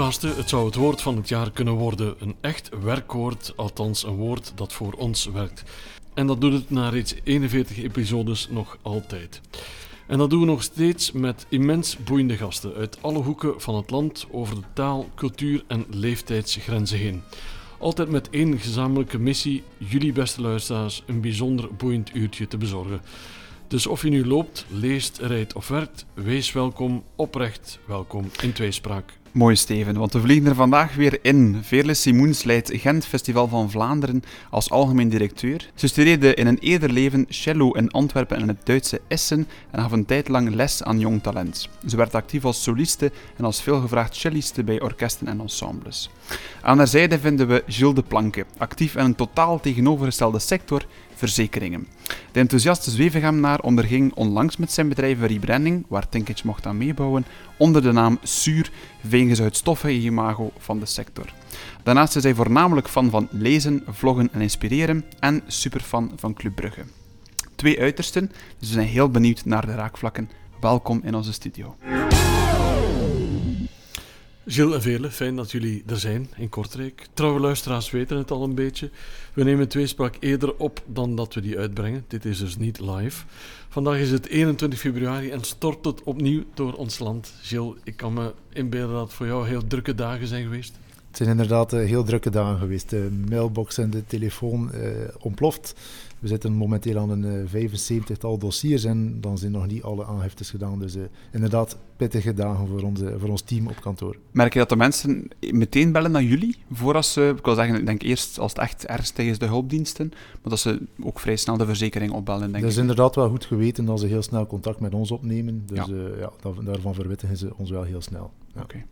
Podcasten, het zou het woord van het jaar kunnen worden. Een echt werkwoord, althans een woord dat voor ons werkt. En dat doet het na reeds 41 episodes nog altijd. En dat doen we nog steeds met immens boeiende gasten uit alle hoeken van het land over de taal, cultuur en leeftijdsgrenzen heen. Altijd met één gezamenlijke missie: jullie beste luisteraars een bijzonder boeiend uurtje te bezorgen. Dus of je nu loopt, leest, rijdt of werkt, wees welkom, oprecht welkom in tweespraak. Mooi Steven, want we vliegen er vandaag weer in. Veerle Simoens leidt Gent Festival van Vlaanderen als algemeen directeur. Ze studeerde in een eerder leven cello in Antwerpen en het Duitse Essen en gaf een tijd lang les aan jong talent. Ze werd actief als soliste en als veelgevraagd celliste bij orkesten en ensembles. Aan haar zijde vinden we Gilles de Planke, actief in een totaal tegenovergestelde sector, verzekeringen. De enthousiaste zwevegamnaar onderging onlangs met zijn bedrijf een rebranding, waar Tinkage mocht aan meebouwen, onder de naam Suur, wegens het stoffige imago van de sector. Daarnaast is hij voornamelijk fan van lezen, vloggen en inspireren en superfan van Club Brugge. Twee uitersten, dus we zijn heel benieuwd naar de raakvlakken. Welkom in onze studio. Gilles en Vele, fijn dat jullie er zijn in Kortrijk. Trouwe luisteraars weten het al een beetje. We nemen tweespraak eerder op dan dat we die uitbrengen. Dit is dus niet live. Vandaag is het 21 februari en stort het opnieuw door ons land. Gilles, ik kan me inbeelden dat het voor jou heel drukke dagen zijn geweest. Het zijn inderdaad uh, heel drukke dagen geweest. De mailbox en de telefoon uh, ontploft. We zitten momenteel aan een 75-tal eh, dossiers en dan zijn nog niet alle aangiftes gedaan. Dus uh, inderdaad pittige dagen voor, onze, voor ons team op kantoor. Merk je dat de mensen meteen bellen naar jullie? Voor ze, ik wil zeggen, ik denk eerst als het echt ernstig is de hulpdiensten, maar dat ze ook vrij snel de verzekering opbellen. Denk dat is inderdaad wel goed geweten dat ze heel snel contact met ons opnemen. Dus ja. Uh, ja, daarvan verwittigen ze ons wel heel snel. Ja. Oké. Okay.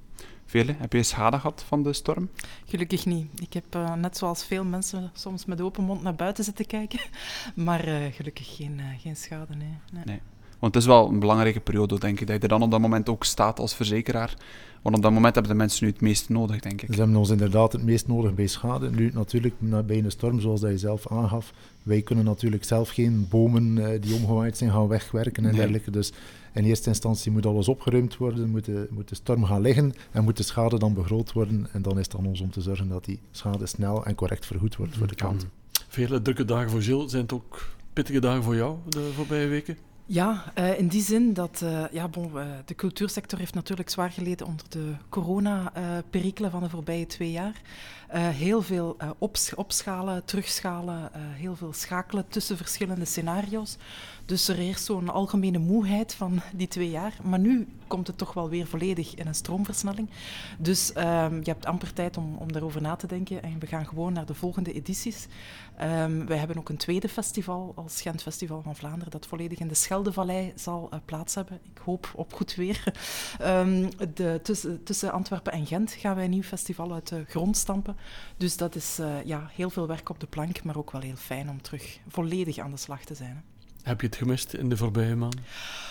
Vele, heb je schade gehad van de storm? Gelukkig niet. Ik heb uh, net zoals veel mensen soms met open mond naar buiten zitten kijken. Maar uh, gelukkig geen, uh, geen schade, nee. nee. nee. Want het is wel een belangrijke periode, denk ik, dat je er dan op dat moment ook staat als verzekeraar. Want op dat moment hebben de mensen nu het meest nodig, denk ik. Ze hebben ons inderdaad het meest nodig bij schade. Nu natuurlijk bij een storm, zoals dat je zelf aangaf. Wij kunnen natuurlijk zelf geen bomen die omgewaaid zijn gaan wegwerken en nee. dergelijke. Dus in eerste instantie moet alles opgeruimd worden, moet de, moet de storm gaan liggen en moet de schade dan begroot worden. En dan is het aan ons om te zorgen dat die schade snel en correct vergoed wordt voor de klant. Vele drukke dagen voor Gilles. Zijn het ook pittige dagen voor jou de voorbije weken? Ja, uh, in die zin dat uh, ja, bon, uh, de cultuursector heeft natuurlijk zwaar geleden onder de corona-perikelen van de voorbije twee jaar. heel veel ops opschalen, terugschalen, heel veel schakelen tussen verschillende scenario's. Dus er heerst zo'n algemene moeheid van die twee jaar. Maar nu komt het toch wel weer volledig in een stroomversnelling. Dus um, je hebt amper tijd om, om daarover na te denken. En we gaan gewoon naar de volgende edities. Um, wij hebben ook een tweede festival als Gent Festival van Vlaanderen, dat volledig in de Scheldevallei zal uh, plaats hebben. Ik hoop op goed weer. Um, de, tussen, tussen, Antwerpen en Gent gaan wij een nieuw festival uit de grond stampen. Dus dat is uh, ja, heel veel werk op de plank, maar ook wel heel fijn om terug volledig aan de slag te zijn. Heb je het gemist in de voorbije maanden?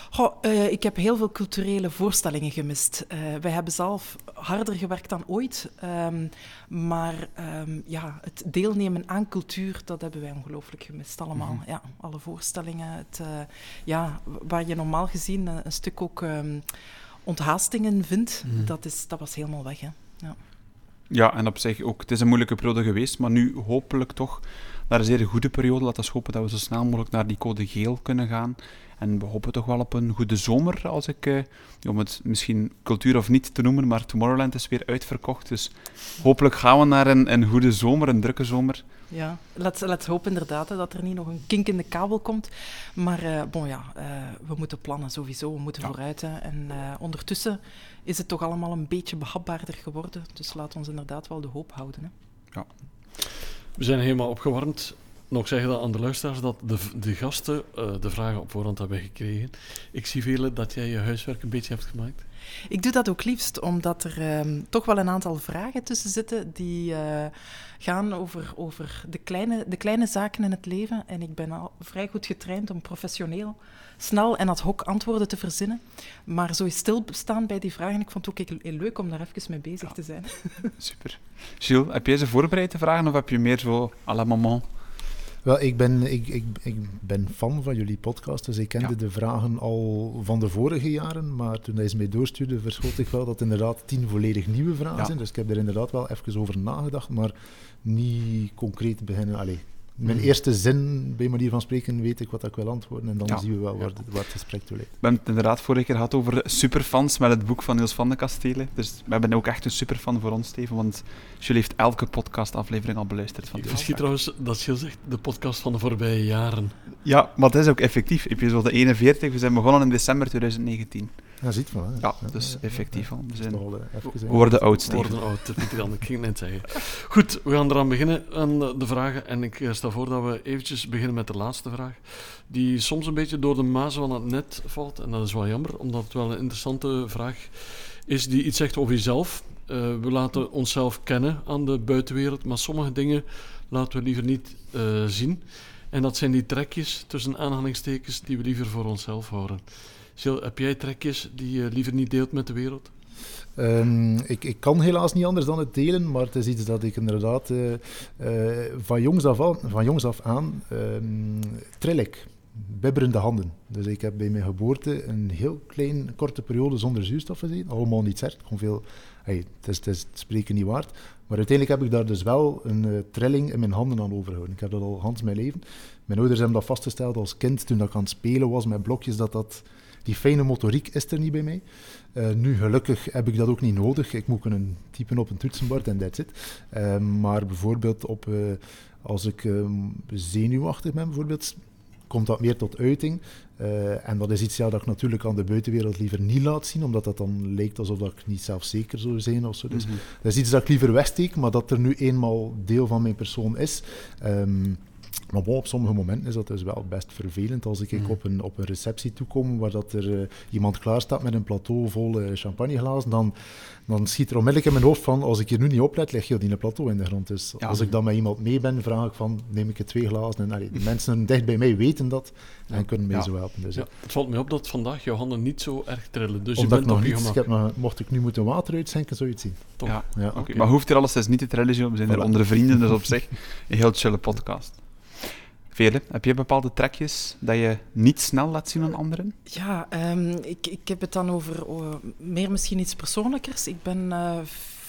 Goh, uh, ik heb heel veel culturele voorstellingen gemist. Uh, wij hebben zelf harder gewerkt dan ooit. Um, maar um, ja, het deelnemen aan cultuur, dat hebben wij ongelooflijk gemist allemaal. Mm -hmm. ja, alle voorstellingen. Het, uh, ja, waar je normaal gezien een stuk ook um, onthaastingen vindt, mm -hmm. dat, is, dat was helemaal weg. Hè. Ja. ja, en op zich ook. Het is een moeilijke periode geweest, maar nu hopelijk toch naar een zeer goede periode. Laten we hopen dat we zo snel mogelijk naar die code geel kunnen gaan. En we hopen toch wel op een goede zomer, als ik, eh, om het misschien cultuur of niet te noemen, maar Tomorrowland is weer uitverkocht. Dus hopelijk gaan we naar een, een goede zomer, een drukke zomer. Ja, laten we hopen inderdaad dat er niet nog een kink in de kabel komt. Maar uh, bon, ja, uh, we moeten plannen sowieso, we moeten ja. vooruit. Hè. En uh, ondertussen is het toch allemaal een beetje behapbaarder geworden. Dus laat ons inderdaad wel de hoop houden. Hè. Ja. We zijn helemaal opgewarmd. Nog zeggen dat aan de luisteraars dat de, de gasten uh, de vragen op voorhand hebben gekregen. Ik zie velen dat jij je huiswerk een beetje hebt gemaakt. Ik doe dat ook liefst, omdat er um, toch wel een aantal vragen tussen zitten die uh, gaan over, over de, kleine, de kleine zaken in het leven. En ik ben al vrij goed getraind om professioneel, snel en ad hoc antwoorden te verzinnen. Maar zo stilstaan bij die vragen, ik vond het ook heel leuk om daar even mee bezig ja. te zijn. Super. Gilles, heb jij ze voorbereid te vragen of heb je meer zo à la moment? Wel, ik ben, ik, ik, ik ben fan van jullie podcast, dus ik kende Ja. de vragen al van de vorige jaren, maar toen hij ze mij doorstuurde, verschot ik wel dat inderdaad tien volledig nieuwe vragen Ja. zijn. Dus ik heb er inderdaad wel even over nagedacht, maar niet concreet beginnen. Allee, mijn Mhm. eerste zin, bij manier van spreken, weet ik wat ik wil antwoorden en dan Ja. zien we wel waar, het- waar het gesprek toe leidt. We hebben het inderdaad vorige keer gehad over superfans met het boek van Niels van de Kastelen. Dus we hebben ook echt een superfan voor ons, Steven, want Jules heeft elke podcastaflevering al beluisterd van Ik verschiet trouwens dat je zegt de podcast van de voorbije jaren. Ja, maar dat is ook effectief. Episode 41, we zijn begonnen in december 2019. Ja, ziet wel. hè. Ja, dus effectief al. We, zijn, eh, even we worden oud, We Steven. worden oud, dat moet ik dan, ik ging het net zeggen. Goed, we gaan eraan beginnen aan de vragen. En ik eh, stel voor dat we eventjes beginnen met de laatste vraag. Die soms een beetje door de mazen van het net valt. En dat is wel jammer, omdat het wel een interessante vraag is die iets zegt over jezelf. Eh, we laten onszelf kennen aan de buitenwereld, maar sommige dingen laten we liever niet eh, zien. En dat zijn die trekjes, tussen aanhalingstekens, die we liever voor onszelf houden. Heb jij trekjes die je liever niet deelt met de wereld? Ehm, ik, ik kan helaas niet anders dan het delen, maar het is iets dat ik inderdaad eh, eh, van, jongs af aan, van jongs af aan ehm, trill ik. Bibberende handen. Dus ik heb bij mijn geboorte een heel klein, korte periode zonder zuurstof gezeten. Allemaal niet erg. Gewoon veel, hey, het, is, het is het spreken niet waard. Maar uiteindelijk heb ik daar dus wel een eh, trilling in mijn handen aan overgehouden. Ik heb dat al Hans mijn leven. Mijn ouders hebben dat vastgesteld als kind toen ik aan het spelen was met blokjes, dat dat die fijne motoriek is er niet bij mij. Eh, nu, gelukkig heb ik dat ook niet nodig. Ik moet kunnen typen op een toetsenbord en that's it. Eh, maar bijvoorbeeld op, eh, als ik ehm, zenuwachtig ben, bijvoorbeeld, komt dat meer tot uiting. En dat is iets ja, dat ik natuurlijk aan de buitenwereld liever niet laat zien, omdat dat dan lijkt alsof dat ik niet zelfzeker zou zijn of zo. Dus Mhm. dat is iets dat ik liever wegsteek, maar dat er nu eenmaal deel van mijn persoon is. Ehm, maar bon, op sommige momenten is dat dus wel best vervelend als ik Mhm. op, een, op een receptie toekom waar dat er eh, iemand klaar staat met een plateau vol eh, champagneglazen, dan, dan schiet er onmiddellijk in mijn hoofd van, als ik hier nu niet oplet, ligt heel die plateau in de grond. Dus Ja. als ik dan met iemand mee ben, vraag ik van, neem ik er twee glazen? En, allee, de mensen dicht bij mij weten dat en kunnen mij Ja. zo helpen. Dus, ja. Ja, het valt mij op dat vandaag jouw handen niet zo erg trillen. Dus je Omdat bent nog op je niets, ik heb mocht ik nu moeten water uitzenken, zou je het zien. Top. Ja, Ja. oké. Oké. Maar hoeft hier alles is niet te trillen. We zijn er onder vrienden, dus op zich een heel chille podcast. Vele, heb je bepaalde trekjes dat je niet snel laat zien aan anderen? Ja, ehm, ik, ik heb het dan over oh, meer misschien iets persoonlijkers. Ik ben eh,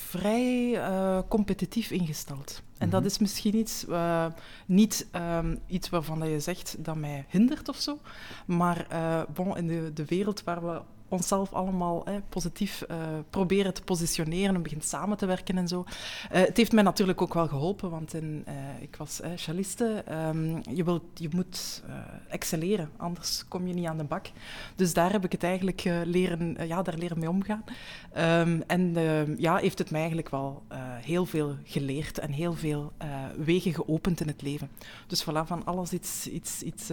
vrij eh, competitief ingesteld. En dat Mhm. is misschien iets, eh, niet ehm, iets waarvan dat je zegt dat mij hindert of zo. Maar bon, in de, de wereld waar we onszelf allemaal eh, positief eh, proberen te positioneren en begint samen te werken en zo. Eh, het heeft mij natuurlijk ook wel geholpen, want in, eh, ik was celliste. Ehm, je, wilt, je moet excelleren, anders kom je niet aan de bak. Dus daar heb ik het eigenlijk leren, ja, daar leren mee omgaan. Ehm, en ehm, ja, heeft het mij eigenlijk wel heel veel geleerd en heel veel wegen geopend in het leven. Dus voilà, van alles iets, iets, iets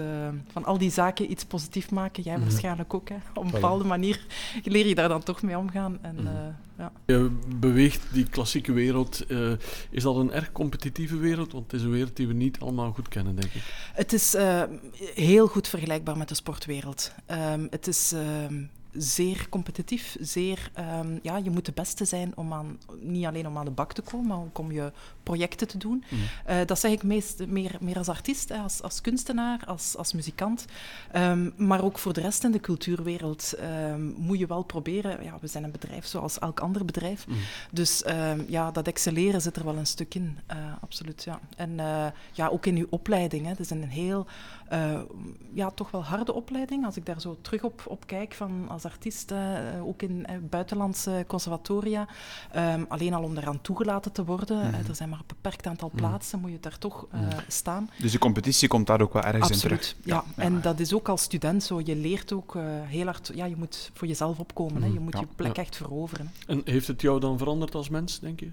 van al die zaken iets positief maken. Jij Mhm. waarschijnlijk ook, hè. Op een bepaalde manier leer je daar dan toch mee omgaan. En, Mhm. eh, ja. Je beweegt die klassieke wereld. eh, is dat een erg competitieve wereld? Want het is een wereld die we niet allemaal goed kennen, denk ik. Het is eh, heel goed vergelijkbaar met de sportwereld. Ehm, het is ehm, zeer competitief, zeer, ehm, ja, je moet de beste zijn om aan, niet alleen om aan de bak te komen, maar ook om je projecten te doen. Mhm. Eh, dat zeg ik meest, meer, meer als artiest, hè, als, als kunstenaar, als, als muzikant. Ehm, maar ook voor de rest in de cultuurwereld ehm, moet je wel proberen. Ja, we zijn een bedrijf zoals elk ander bedrijf. Mhm. Dus ehm, ja, dat excelleren zit er wel een stuk in, eh, absoluut. Ja. En eh, ja, ook in uw opleiding. Hè. Het is een heel, ja, toch wel harde opleiding. Als ik daar zo terug op, op kijk, van als artiest, ook in buitenlandse conservatoria. Alleen al om daaraan toegelaten te worden. Mhm. er zijn maar een beperkt aantal Mhm. plaatsen, moet je daar toch eh, Mhm. staan. Dus de competitie komt daar ook wel ergens in terug. Absoluut, ja. En dat is ook als student zo. Je leert ook eh, heel hard... Ja, je moet voor jezelf opkomen. Hè. Je Mhm. moet Ja. je plek Ja. echt veroveren. En heeft het jou dan veranderd als mens, denk je?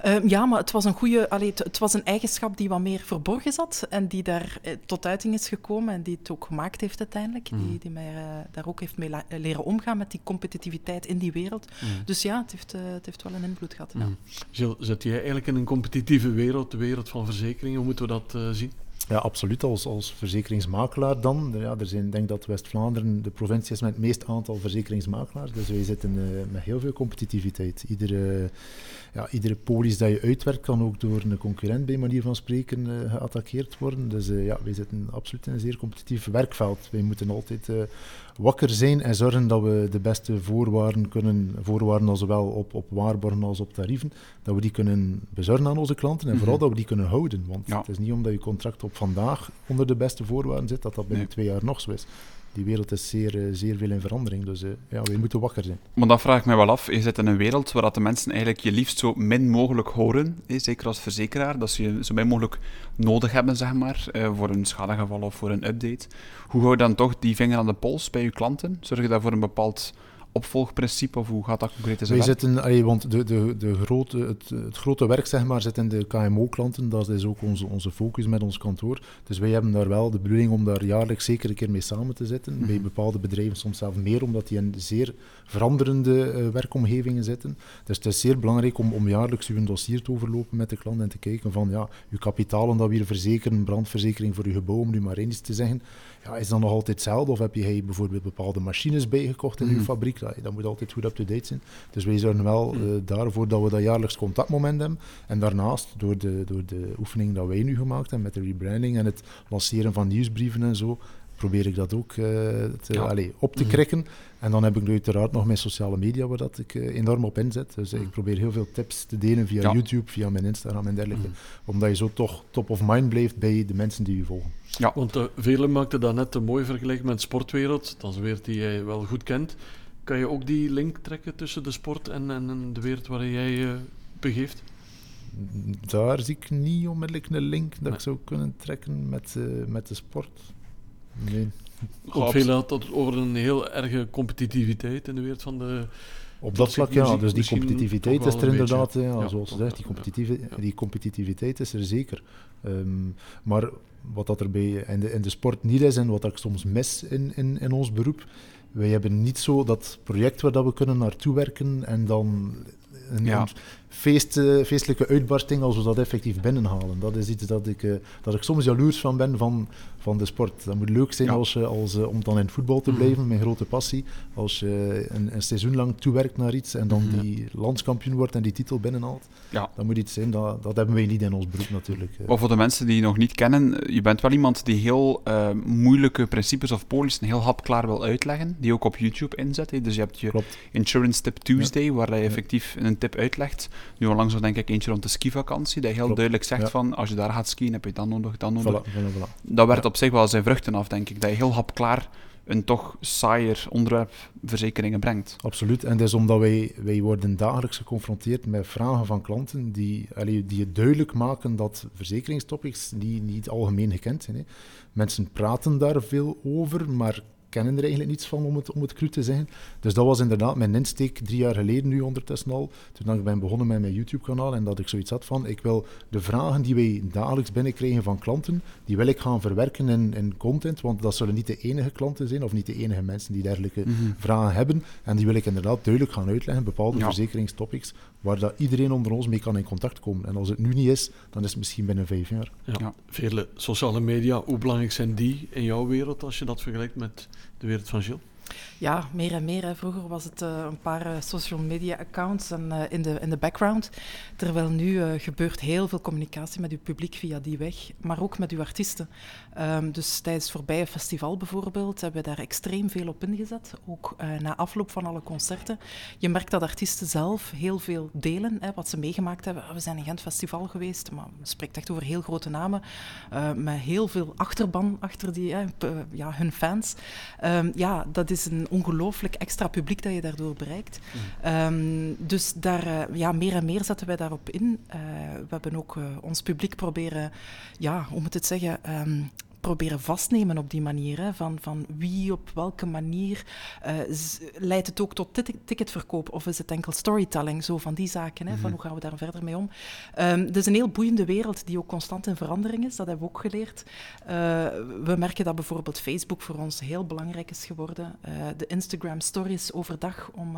Ehm, ja, maar het was een goede... Allee, het, het was een eigenschap die wat meer verborgen zat en die daar eh, tot uiting is gekomen en die het ook gemaakt heeft uiteindelijk. Mhm. Die, die mij eh, daar ook heeft mee la- eh, leren omgaan met die competitiviteit in die wereld. Dus ja, het heeft, het heeft wel een invloed gehad. Ja. Mhm. Gilles, zit jij eigenlijk in een competitieve wereld, de wereld van verzekeringen? Hoe moeten we dat eh, zien? Ja, absoluut. Als, als verzekeringsmakelaar dan. Ja, er zijn, ik denk dat West-Vlaanderen de provincie is met het meest aantal verzekeringsmakelaars. Dus wij zitten uh, met heel veel competitiviteit. Iedere, ja, iedere polis dat je uitwerkt kan ook door een concurrent bij manier van spreken uh, worden. Dus uh, ja, wij zitten absoluut in een zeer competitief werkveld. Wij moeten altijd wakker zijn en zorgen dat we de beste voorwaarden kunnen, voorwaarden zowel op, op waarborgen als op tarieven, dat we die kunnen bezorgen aan onze klanten en vooral mhm. dat we die kunnen houden. Want het is niet omdat je contract op vandaag onder de beste voorwaarden zit, dat dat binnen twee jaar nog zo is die wereld is zeer, eh, zeer veel in verandering. Dus uh, ja, we moeten wakker zijn. Maar dat vraag ik mij wel af. Je zit in een wereld waar de mensen eigenlijk je liefst zo min mogelijk horen. zeker als verzekeraar. Dat ze je zo min mogelijk nodig hebben, zeg maar. Voor een schadegeval of voor een update. Hoe hou je dan toch die vinger aan de pols bij je klanten? Zorg je daarvoor een bepaald opvolgpressipe of hoe gaat dat concreet in Wij zitten, want de, de, de grote, het, het grote werk zeg maar, zit in de KMO-klanten. Dat is ook onze, onze focus met ons kantoor. Dus wij hebben daar wel de bedoeling om daar jaarlijks zeker een keer mee samen te zitten. Bij mhm. bepaalde bedrijven soms zelf meer, omdat die in zeer veranderende uh, werkomgevingen zitten. Dus het is zeer belangrijk om, om jaarlijks uw dossier te overlopen met de klant en te kijken van ja, uw kapitaal dat we hier verzekeren, brandverzekering voor uw gebouw, om nu maar eens te zeggen ja, is dat nog altijd hetzelfde? Of heb je bijvoorbeeld bepaalde machines bijgekocht in mm. je fabriek? Dat, moet altijd goed up-to-date zijn. Dus wij zorgen wel mm. uh, daarvoor dat we dat jaarlijks contactmoment hebben. En daarnaast, door de, door de oefening dat wij nu gemaakt hebben met de rebranding en het lanceren van nieuwsbrieven en zo, probeer ik dat ook uh, te, allez, op te mm. En dan heb ik uiteraard nog mijn sociale media waar dat ik uh, enorm op inzet. Dus ik probeer heel veel tips te delen via YouTube, via mijn Instagram en dergelijke. Omdat je zo toch top of mind blijft bij de mensen die je volgen. Ja. Want uh, velen maakten dat net een mooie vergelijking met de sportwereld. Dat is een wereld die jij wel goed kent. Kan je ook die link trekken tussen de sport en, en de wereld waarin jij je begeeft? Daar zie ik niet onmiddellijk een link dat ik zou kunnen trekken met, uh, met de sport. Nee. Ook veel had het over een heel erge competitiviteit in de wereld van de op dat vlak, ja. Dus die competitiviteit is er inderdaad, ja, zoals je zegt, die, competitieve, die competitiviteit is er zeker. Um, maar wat dat er bij in de, in de sport niet is en wat ik soms mis in, in, in ons beroep, wij hebben niet zo dat project waar dat we kunnen naartoe werken en dan een, ja. Feest, uh, feestelijke uitbarsting als we dat effectief binnenhalen. Dat is iets dat ik, uh, dat ik soms jaloers van ben van, van de sport. Dat moet leuk zijn als je, als, om dan in het voetbal te mhm. blijven, mijn grote passie. Als je een, een seizoen lang toewerkt naar iets en dan mhm. die landskampioen wordt en die titel binnenhaalt. Ja. Dat moet iets zijn, dat, dat hebben wij niet in ons beroep natuurlijk. Maar voor de mensen die je nog niet kennen, je bent wel iemand die heel moeilijke principes of polissen heel hapklaar wil uitleggen, die ook op YouTube inzet. Dus je hebt je Klopt. Insurance Tip Tuesday, waar je effectief een tip uitlegt. Nu onlangs was denk ik eentje rond de skivakantie, dat heel duidelijk zegt van, als je daar gaat skiën, heb je dan nodig, dan nodig. Voilà, voilà, Dat werd op zich wel zijn vruchten af, denk ik. Dat je heel hapklaar een toch saaier onderwerp verzekeringen brengt. Absoluut. En dat is omdat wij, wij worden dagelijks geconfronteerd met vragen van klanten die, allee, die het duidelijk maken dat verzekeringstopics niet, niet algemeen gekend zijn. Hè. Mensen praten daar veel over, maar kennen er eigenlijk niets van, om het, om het cru te zeggen. Dus dat was inderdaad mijn insteek drie jaar geleden nu ondertussen al. Toen ik ben begonnen met mijn YouTube-kanaal en dat ik zoiets had van, ik wil de vragen die wij dagelijks binnenkrijgen van klanten, die wil ik gaan verwerken in, in content, want dat zullen niet de enige klanten zijn, of niet de enige mensen die dergelijke mhm. vragen hebben. En die wil ik inderdaad duidelijk gaan uitleggen, bepaalde verzekeringstopics, waar dat iedereen onder ons mee kan in contact komen. En als het nu niet is, dan is het misschien binnen vijf jaar. Ja. ja. Vele sociale media, hoe belangrijk zijn die in jouw wereld als je dat vergelijkt met de wereld van Gilles? Ja, meer en meer. Hè. Vroeger was het uh, een paar uh, social media accounts en, uh, in, de, in de background. Terwijl nu gebeurt heel veel communicatie met uw publiek via die weg, maar ook met uw artiesten. Um, dus tijdens het voorbije festival bijvoorbeeld hebben we daar extreem veel op ingezet. Ook na afloop van alle concerten. Je merkt dat artiesten zelf heel veel delen, hè, wat ze meegemaakt hebben. We zijn in Gent Festival geweest, maar we spreken echt over heel grote namen. met heel veel achterban achter die, ja, hun fans. Um, ja, dat is een ongelooflijk extra publiek dat je daardoor bereikt. Mm. Um, dus daar, uh, ja, meer en meer zetten wij daarop in. Uh, we hebben ook uh, ons publiek proberen, ja, om het te zeggen, um, proberen vastnemen op die manier. Hè, van, van wie op welke manier uh, leidt het ook tot ticketverkoop of is het enkel storytelling? Zo van die zaken. Hè, Van mhm. hoe gaan we daar verder mee om? Um, het is een heel boeiende wereld die ook constant in verandering is. Dat hebben we ook geleerd. Uh, we merken dat bijvoorbeeld Facebook voor ons heel belangrijk is geworden. Uh, de Instagram stories overdag om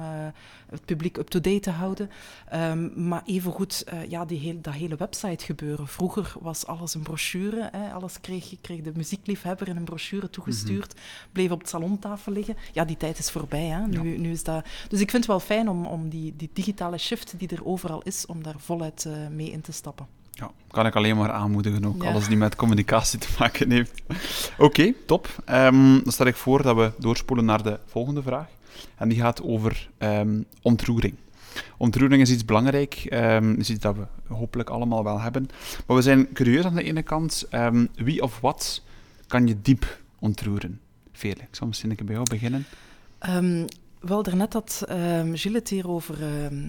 het publiek up-to-date te houden. Um, maar evengoed, ja, die heel, dat hele website gebeuren. Vroeger was alles een brochure. Hè, alles kreeg, kreeg de muziekliefhebber in een brochure toegestuurd, mhm. bleef op de salontafel liggen. Ja, die tijd is voorbij. Hè. Nu, nu is dat... Dus ik vind het wel fijn om, om die, die digitale shift die er overal is, om daar voluit uh, mee in te stappen. Ja, kan ik alleen maar aanmoedigen ook, alles die met communicatie te maken heeft. Oké, top. Um, dan stel ik voor dat we doorspoelen naar de volgende vraag. En die gaat over um, ontroering. Ontroering is iets belangrijk, um, is iets dat we hopelijk allemaal wel hebben. Maar we zijn curieus aan de ene kant, wie of wat kan je diep ontroeren? Vele. Ik zal misschien bij jou beginnen. Um, wel, daarnet had um, Gilles het hier over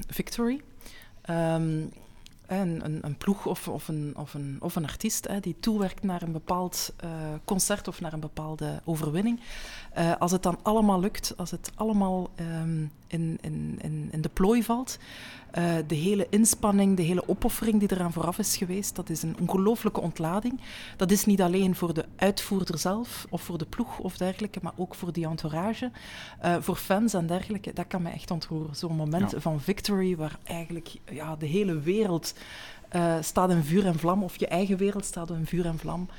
Victory. Een, een, een, ploeg of, of, een, of, of een artiest hè, die toewerkt naar een bepaald uh, concert of naar een bepaalde overwinning. Uh, als het dan allemaal lukt, als het allemaal um, in, in, in, in de plooi valt, uh, de hele inspanning, de hele opoffering die eraan vooraf is geweest, dat is een ongelooflijke ontlading. Dat is niet alleen voor de uitvoerder zelf of voor de ploeg of dergelijke, maar ook voor die entourage, uh, voor fans en dergelijke. Dat kan me echt ontroeren. Zo'n moment ja. van victory waar eigenlijk ja, de hele wereld uh, staat in vuur en vlam, of je eigen wereld staat in vuur en vlam.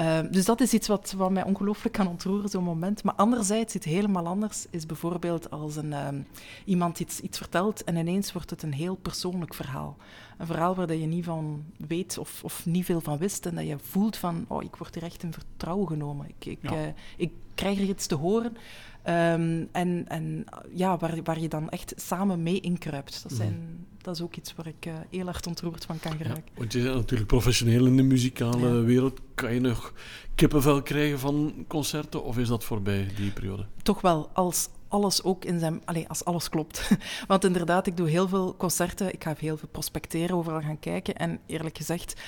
Uh, dus dat is iets wat, wat mij ongelooflijk kan ontroeren, zo'n moment. Maar anderzijds, iets helemaal anders is bijvoorbeeld als een, uh, iemand iets, iets vertelt en ineens wordt het een heel persoonlijk verhaal. Een verhaal waar je niet van weet of, of niet veel van wist en dat je voelt van, oh, ik word hier echt in vertrouwen genomen. Ik, ik, ja. uh, ik krijg er iets te horen. Um, en en ja, waar, waar je dan echt samen mee inkruipt. Dat, zijn, mm. dat is ook iets waar ik uh, heel hard ontroerd van kan geraken. Ja, want je bent natuurlijk professioneel in de muzikale ja. wereld. Kan je nog kippenvel krijgen van concerten of is dat voorbij, die periode? Toch wel, als alles ook in zijn... Allez, als alles klopt. Want inderdaad, ik doe heel veel concerten. Ik ga heel veel prospecteren, overal gaan kijken. En eerlijk gezegd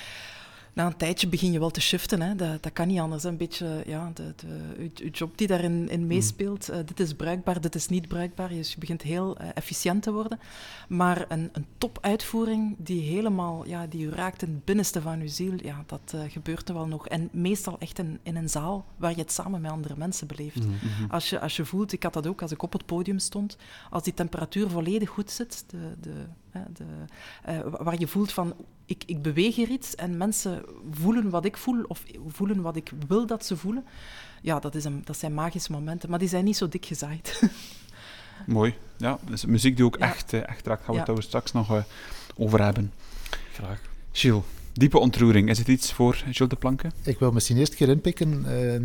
na een tijdje begin je wel te shiften. Hè. Dat, dat kan niet anders. Een beetje ja, de, de, je, job die daarin in meespeelt. Uh, dit is bruikbaar, dit is niet bruikbaar. Dus je begint heel uh, efficiënt te worden. Maar een, een topuitvoering die helemaal ja, die raakt in het binnenste van uw ziel, ja, dat uh, gebeurt er wel nog. En meestal echt in, in een zaal waar je het samen met andere mensen beleeft. Mm -hmm. als, je, als je voelt, ik had dat ook als ik op het podium stond, als die temperatuur volledig goed zit, de, de, de, uh, waar je voelt van ik, ik beweeg hier iets en mensen voelen wat ik voel of voelen wat ik wil dat ze voelen. Ja, dat, is een, dat zijn magische momenten, maar die zijn niet zo dik gezaaid. Mooi. Ja, dus muziek die ook ja. echt, echt raakt. Gaan we ja. het straks nog uh, over hebben. Graag. Gilles, diepe ontroering. Is het iets voor Gilles de Planken? Ik wil misschien eerst keer inpikken uh, uh,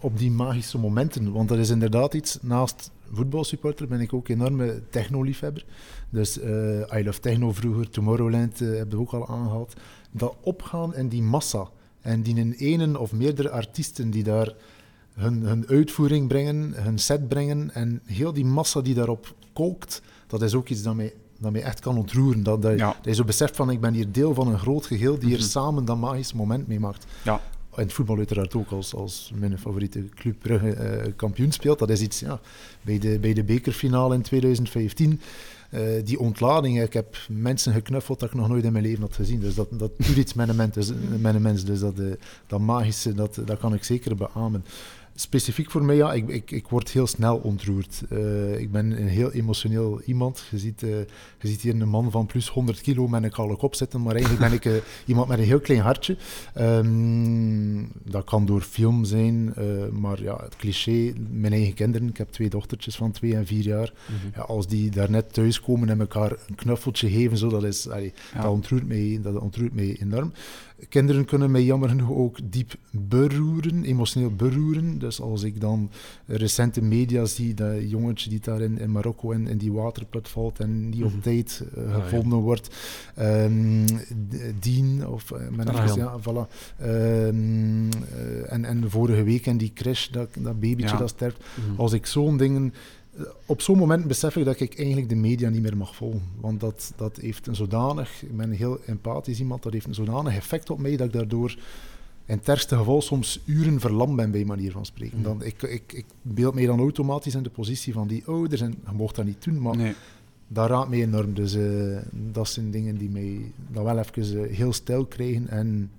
op die magische momenten. Want dat is inderdaad iets, naast voetbalsupporter ben ik ook enorme techno-liefhebber. Dus uh, I Love Techno vroeger, Tomorrowland uh, hebben we ook al aangehaald. Dat opgaan in die massa en die in ene of meerdere artiesten die daar hun, hun uitvoering brengen, hun set brengen en heel die massa die daarop kookt, dat is ook iets dat mij, dat mij echt kan ontroeren. Dat, dat, ja. je zo beseft van ik ben hier deel van een groot geheel die hier mm -hmm. samen dat magisch moment meemaakt. Ja. En het voetbal uiteraard ook als, als mijn favoriete club Brugge uh, kampioen speelt. Dat is iets, ja, bij de, bij de bekerfinale in 2015 uh, die ontlading, ik heb mensen geknuffeld dat ik nog nooit in mijn leven had gezien. Dus dat, dat doet iets met een mens. Dus, dus dat, uh, dat magische, dat, dat kan ik zeker beamen specifiek voor mij, ja, ik, ik, ik word heel snel ontroerd. Uh, ik ben een heel emotioneel iemand. Je ziet, uh, je ziet hier een man van plus 100 kilo met een kale kop zitten, maar eigenlijk ben ik uh, iemand met een heel klein hartje. Um, dat kan door film zijn, maar ja, het cliché, mijn eigen kinderen, ik heb twee dochtertjes van twee en vier jaar. Mm -hmm. ja, als die daar net thuiskomen en elkaar een knuffeltje geven, zo, dat, is, allee, ja. dat, ontroert mij, dat ontroert mij enorm. Kinderen kunnen mij jammer genoeg ook diep beroeren, emotioneel beroeren. Dus als ik dan recente media zie, dat jongetje die daar in, in Marokko in, in die waterput valt en die op -hmm. tijd uh, gevonden ah, ja. wordt, um, Dien, of uh, met ah, ja. voilà. Um, uh, en, en vorige week in die crash, dat, dat babytje ja. dat sterft. Mm -hmm. Als ik zo'n dingen op zo'n moment besef ik dat ik eigenlijk de media niet meer mag volgen. Want dat, dat heeft een zodanig, ik ben heel empathisch iemand, dat heeft een zodanig effect op mij dat ik daardoor in het ergste geval soms uren verlamd ben, bij manier van spreken. Dan, ik, ik, ik beeld mij dan automatisch in de positie van die ouders en je mocht dat niet doen, maar Nee. dat raadt mij enorm. Dus eh, dat zijn dingen die mij dan wel even eh, heel stijl krijgen en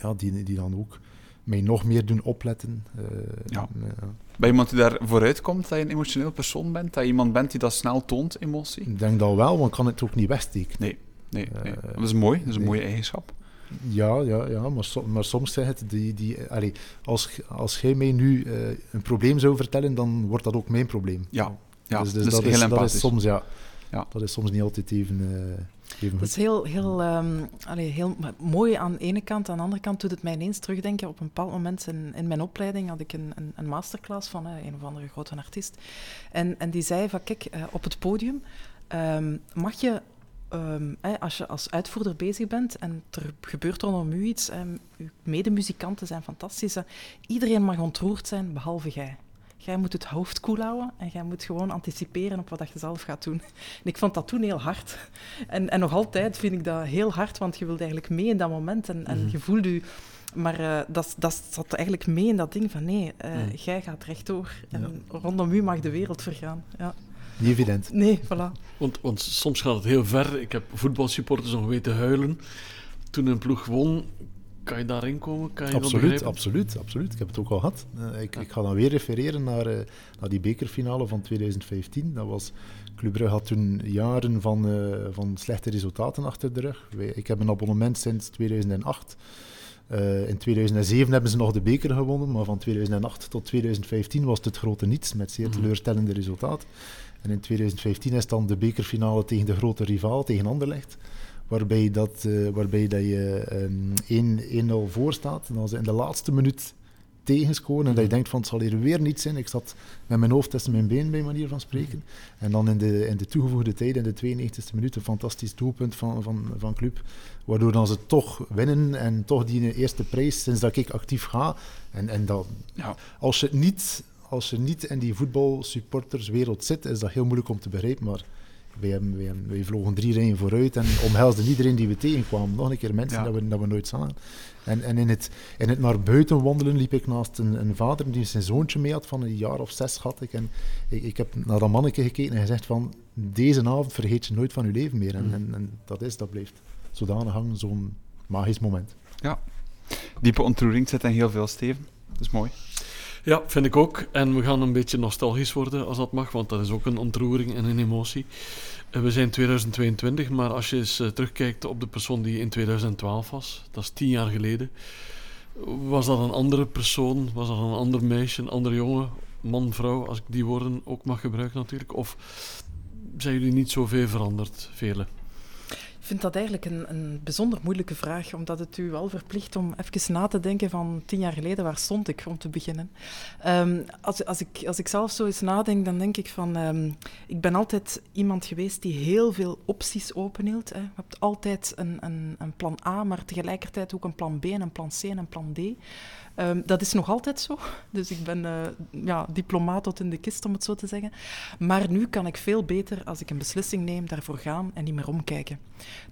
ja, die, die dan ook mij nog meer doen opletten. Eh, Ja. ja. Bij iemand die daar vooruit komt, dat je een emotioneel persoon bent, dat je iemand bent die dat snel toont, emotie? Ik denk dat wel, want ik kan het ook niet wegsteken. Nee, nee, nee. Eh, dat is mooi, dat is een nee. mooie eigenschap. Ja, ja, ja maar, so- maar soms zeg het, die, die, eh, allee, als, als jij mij nu eh, een probleem zou vertellen, dan wordt dat ook mijn probleem. Ja, ja dus, dus dat is heel dat is soms, ja, Ja. dat is soms niet altijd even, eh, even Dat is heel, heel, ehm, allee, heel mooi aan de ene kant. Aan de andere kant doet het mij ineens terugdenken. Op een bepaald moment in, in mijn opleiding had ik een, een, een masterclass van eh, een of andere grote artiest. En, en die zei van, kijk, eh, op het podium ehm, mag je, ehm, eh, als je als uitvoerder bezig bent en er gebeurt rondom u iets, ehm, uw medemuzikanten zijn fantastisch, iedereen mag ontroerd zijn, behalve jij. Jij moet het hoofd koel houden en jij moet gewoon anticiperen op wat dat je zelf gaat doen. En ik vond dat toen heel hard. En, en nog altijd vind ik dat heel hard, want je wilt eigenlijk mee in dat moment en, en je voelt je... Maar eh, dat, dat zat eigenlijk mee in dat ding van nee, eh, jij gaat rechtdoor en rondom u mag de wereld vergaan. Ja. Niet evident. Nee, voilà. Want, want soms gaat het heel ver. Ik heb voetbalsupporters nog weten huilen. Toen een ploeg won, kan je daarin komen? Kan je Absoluut, absoluut, absoluut. Ik heb het ook al gehad. Eh, ik, ik ga dan weer refereren naar, eh, naar die bekerfinale van 2015. Dat was, Club Brugge had toen jaren van, eh, van slechte resultaten achter de rug. Ik heb een abonnement sinds 2008. Eh, in 2007 hebben ze nog de beker gewonnen, maar van 2008 tot 2015 was het het grote niets met zeer teleurstellende resultaten. En in 2015 is dan de bekerfinale tegen de grote rivaal, tegen Anderlecht waarbij, dat, eh, waarbij dat je ehm, 1 1-0 voor staat. En dan ze in de laatste minuut tegenscoren en dat je denkt van het zal hier weer niet zijn. Ik zat met mijn hoofd tussen mijn been bij manier van spreken. En dan in de, in de toegevoegde tijd, in de 92e minuut, een fantastisch doelpunt van, van, van Club. Waardoor dan ze toch winnen en toch die eerste prijs sinds dat ik actief ga. En, en dat, Ja. als je niet... Als je niet in die voetbalsupporterswereld zit, is dat heel moeilijk om te begrijpen. Maar wij, hebben, wij, hebben- wij vlogen drie rijen vooruit en omhelsden iedereen die we tegenkwamen. Nog een keer mensen Ja. dat, we, dat we nooit zagen. En, en in, het, in het naar buiten wandelen liep ik naast een, een vader die zijn zoontje mee had, van een jaar of zes schat ik. En ik, ik heb naar dat manneke gekeken en gezegd van, deze avond vergeet je nooit van je leven meer. En, Mm. en, en dat is, dat blijft zodanig hangen, zo'n magisch moment. ja. Diepe ontroering zit in heel veel, Steven. Dat is mooi. Ja, vind ik ook. En we gaan een beetje nostalgisch worden, als dat mag, want dat is ook een ontroering en een emotie. Eh, We zijn 2022, maar als je eens eh, terugkijkt op de persoon die in 2012 was, dat is tien jaar geleden, was dat een andere persoon? Was dat een ander meisje, een andere jongen, man, vrouw, als ik die woorden ook mag gebruiken natuurlijk? Of zijn jullie niet zoveel veranderd, velen? Vind dat eigenlijk een, een bijzonder moeilijke vraag, omdat het u wel verplicht om even na te denken van tien jaar geleden, waar stond ik om te beginnen? Ehm, als, als, ik, als ik zelf zo eens nadenk, dan denk ik van, ehm, ik ben altijd iemand geweest die heel veel opties openhield. Je hebt altijd een, een, een plan A, maar tegelijkertijd ook een plan B en een plan C en een plan D. Ehm, dat is nog altijd zo. Dus ik ben eh, ja, diplomaat tot in de kist, om het zo te zeggen. Maar nu kan ik veel beter, als ik een beslissing neem, daarvoor gaan en niet meer omkijken.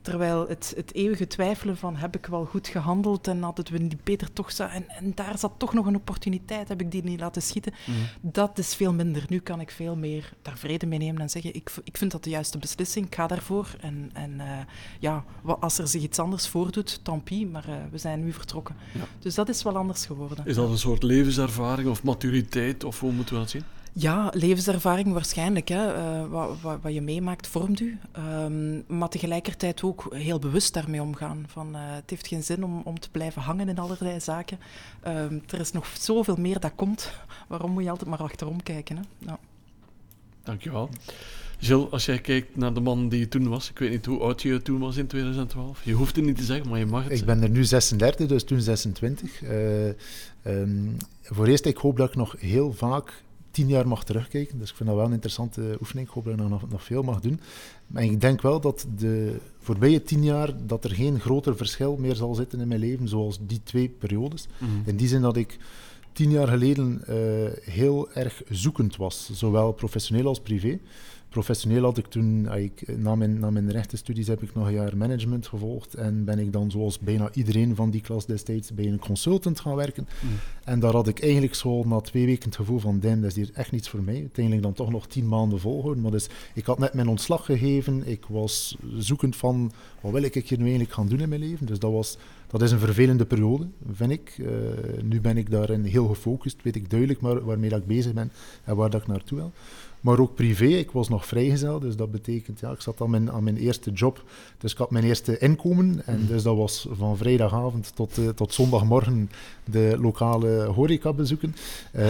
Terwijl het, het eeuwige twijfelen van heb ik wel goed gehandeld en hadden we niet beter toch zo... En, en daar zat toch nog een opportuniteit, heb ik die niet laten schieten? Dat is veel minder. Nu kan ik veel meer daar vrede mee nemen en zeggen ik, ik vind dat de juiste beslissing, ik ga daarvoor. En, en eh, ja, als er zich iets anders voordoet, tant pis, maar eh, we zijn nu vertrokken. Ja. Dus dat is wel anders geworden. Is dat een soort levenservaring of maturiteit, of hoe moeten we dat zien? Ja, levenservaring waarschijnlijk. Hè. Eh, wat, wat, wat je meemaakt vormt u. Ehm, maar tegelijkertijd ook heel bewust daarmee omgaan. Van, eh, het heeft geen zin om, om te blijven hangen in allerlei zaken. Ehm, er is nog zoveel meer dat komt. Waarom moet je altijd maar achterom kijken? Hè? Ja. Dankjewel. Gilles, als jij kijkt naar de man die je toen was, ik weet niet hoe oud je toen was in 2012. Je hoeft het niet te zeggen, maar je mag het Ik zeggen. ben er nu 36, dus toen 26. Eh, ehm, voor eerst, ik hoop dat ik nog heel vaak tien jaar mag terugkijken. Dus ik vind dat wel een interessante oefening. Ik hoop dat ik nog, nog veel mag doen. Maar ik denk wel dat de voorbije tien jaar dat er geen groter verschil meer zal zitten in mijn leven, zoals die twee periodes. Mhm. In die zin dat ik tien jaar geleden eh, heel erg zoekend was, zowel professioneel als privé. Professioneel had ik toen, ah, ik, na, mijn, na mijn rechtenstudies heb ik nog een jaar management gevolgd en ben ik dan zoals bijna iedereen van die klas destijds bij een consultant gaan werken. Mm. En daar had ik eigenlijk zo na twee weken het gevoel van, damn, dat is hier echt niets voor mij. Uiteindelijk dan toch nog tien maanden volhouden. Maar dus, ik had net mijn ontslag gegeven, ik was zoekend van, wat wil ik hier nu eigenlijk gaan doen in mijn leven? Dus dat, was, dat is een vervelende periode, vind ik. Uh, nu ben ik daarin heel gefocust, weet ik duidelijk maar waarmee dat ik bezig ben en waar dat ik naartoe wil. Maar ook privé, ik was nog vrijgezel, dus dat betekent, ja, ik zat aan mijn, aan mijn eerste job, dus ik had mijn eerste inkomen. En dus dat was van vrijdagavond tot, uh, tot zondagmorgen de lokale horeca bezoeken. Uh,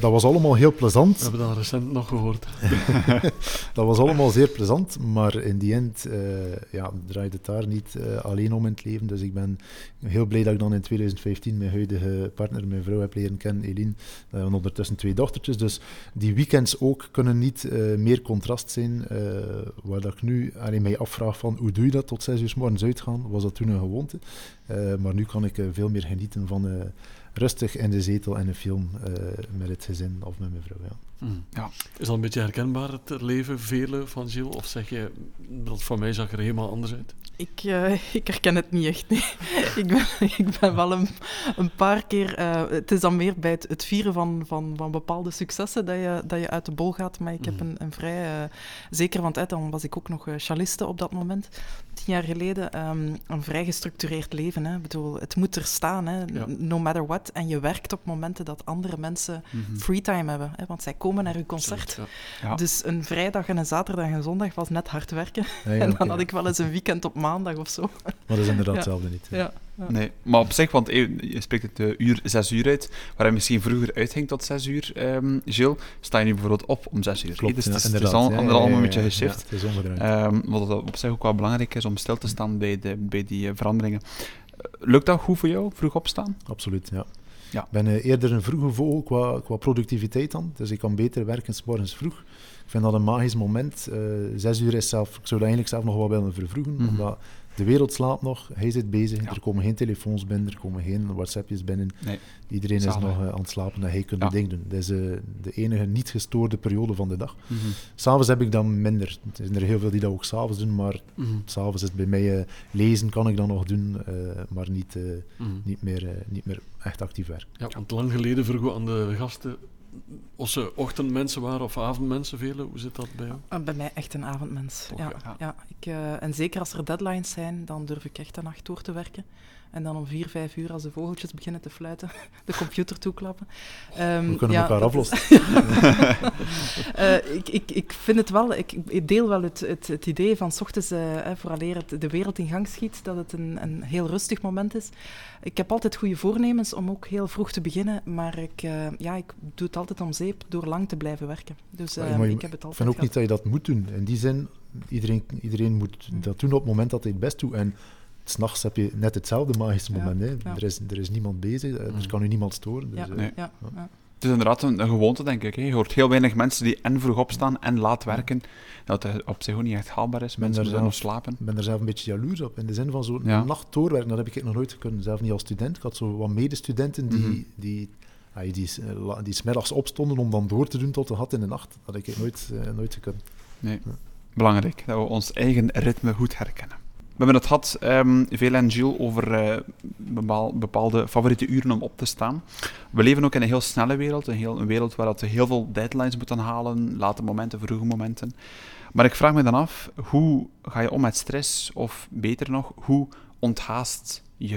dat was allemaal heel plezant. We hebben dat recent nog gehoord. dat was allemaal zeer plezant, maar in die end uh, ja, draait het daar niet alleen om in het leven. Dus ik ben heel blij dat ik dan in 2015 mijn huidige partner, mijn vrouw, heb leren kennen, Eline. We hebben ondertussen twee dochtertjes, dus die weekends ook kunnen niet meer contrast zijn. Waar dat ik nu alleen mij afvraag van hoe doe je dat tot zes uur s morgens uitgaan? Was dat toen een gewoonte? Uh, maar nu kan ik veel meer genieten van rustig in de zetel en een film met het gezin of met mijn vrouw. Ja. Mm. ja. Is dat een beetje herkenbaar, het leven vele van Gilles? Of zeg je, dat voor mij zag er helemaal anders uit? Ik, uh, ik herken het niet echt. Nee. ik, ben, ik ben wel een, een paar keer. Uh, het is dan meer bij het, het, vieren van, van, van bepaalde successen dat je, dat je uit de bol gaat. Maar ik heb een, een vrij. Uh, zeker, want uh, dan was ik ook nog chaliste op dat moment, tien jaar geleden. Um, een vrij gestructureerd leven. Hè. Ik bedoel, het moet er staan, hè, ja. no matter what. En je werkt op momenten dat andere mensen mm -hmm. freetime hebben. Hè, want zij komen naar uw concert. Ja. Ja. Dus een vrijdag en een zaterdag en een zondag was net hard werken. en dan okay. had ik wel eens een weekend op maandag of zo. Maar dat is inderdaad hetzelfde niet. Ja. Ja. Nee, maar op zich, want je spreekt het uh, uur, zes uur uit, waar hij misschien vroeger uitging tot zes uur, um, Gilles, sta je nu bijvoorbeeld op om zes uur. Klopt, dus ja, het is, het is al, ja, allemaal een beetje geshift. het is omgedraaid. Um, wat op zich ook wel belangrijk is om stil te staan bij, de, bij die uh, veranderingen. Lukt dat goed voor jou, vroeg opstaan? Absoluut, ja. Ja. Ik ben uh, eerder een vroege vogel qua, qua productiviteit dan. Dus ik kan beter werken s morgens vroeg. Ik vind dat een magisch moment. Uh, zes uur is zelf, ik zou dat eigenlijk zelf nog wel willen vervroegen. Mm -hmm. Omdat de wereld slaapt nog, hij zit bezig. Ja. Er komen geen telefoons binnen, er komen geen WhatsAppjes binnen. Nee. Iedereen Zalig. is nog uh, aan het slapen en hij kunt ja. ding doen. Dat is uh, de enige niet gestoorde periode van de dag. Mm -hmm. S'avonds heb ik dan minder. Er zijn er heel veel die dat ook s'avonds doen, maar mm -hmm. s'avonds is het bij mij uh, lezen kan ik dan nog doen, maar niet, -hmm. niet, meer, niet meer echt actief werken. Ja, want lang geleden vroegen we aan de gasten of ze ochtendmensen waren of avondmensen, velen. Hoe zit dat bij jou? Uh, bij mij echt een avondmens. Toch, ja, ja. ja. Ik, uh, en zeker als er deadlines zijn, dan durf ik echt de nacht door te werken. En dan om vier, vijf uur, als de vogeltjes beginnen te fluiten, de computer toeklappen. Um, We kunnen ja, elkaar aflossen. uh, ik, ik, ik vind het wel, ik, ik deel wel het, het, het idee van s ochtends, uh, vooraleer het de wereld in gang schiet, dat het een, een heel rustig moment is. Ik heb altijd goede voornemens om ook heel vroeg te beginnen, maar ik, uh, ja, ik doe het altijd om zeep door lang te blijven werken. Dus ja, ik heb het altijd Ik vind ook niet dat je dat moet doen. In die zin, iedereen, iedereen moet mm. dat doen op het moment dat hij het best doet. En s'nachts heb je net hetzelfde magische moment. Ja, hè. Ja. Er, is, er is niemand bezig, er mm. kan u niemand storen. Dus, ja. Nee. ja. Het is inderdaad een, een, gewoonte, denk ik. Hè. Je hoort heel weinig mensen die en vroeg opstaan en laat werken. Dat het op zich ook niet echt haalbaar is. Mensen moeten nog slapen. Ik ben er zelf een beetje jaloers op. In de zin van zo'n ja. nacht doorwerken, dat heb ik nog nooit kunnen. Zelf niet als student. Ik had zo wat medestudenten die... Mm -hmm. die die, die, die smiddags opstonden om dan door te doen tot de gat in de nacht. Dat heb ik nooit, uh, nooit gekund. Nee, ja. belangrijk dat we ons eigen ritme goed herkennen. We hebben het gehad, um, veel en Gilles, over bepaal, bepaalde favoriete uren om op te staan. We leven ook in een heel snelle wereld, een, heel, een wereld waar we heel veel deadlines moeten halen, late momenten, vroege momenten. Maar ik vraag me dan af, hoe ga je om met stress? Of beter nog, hoe onthaast je?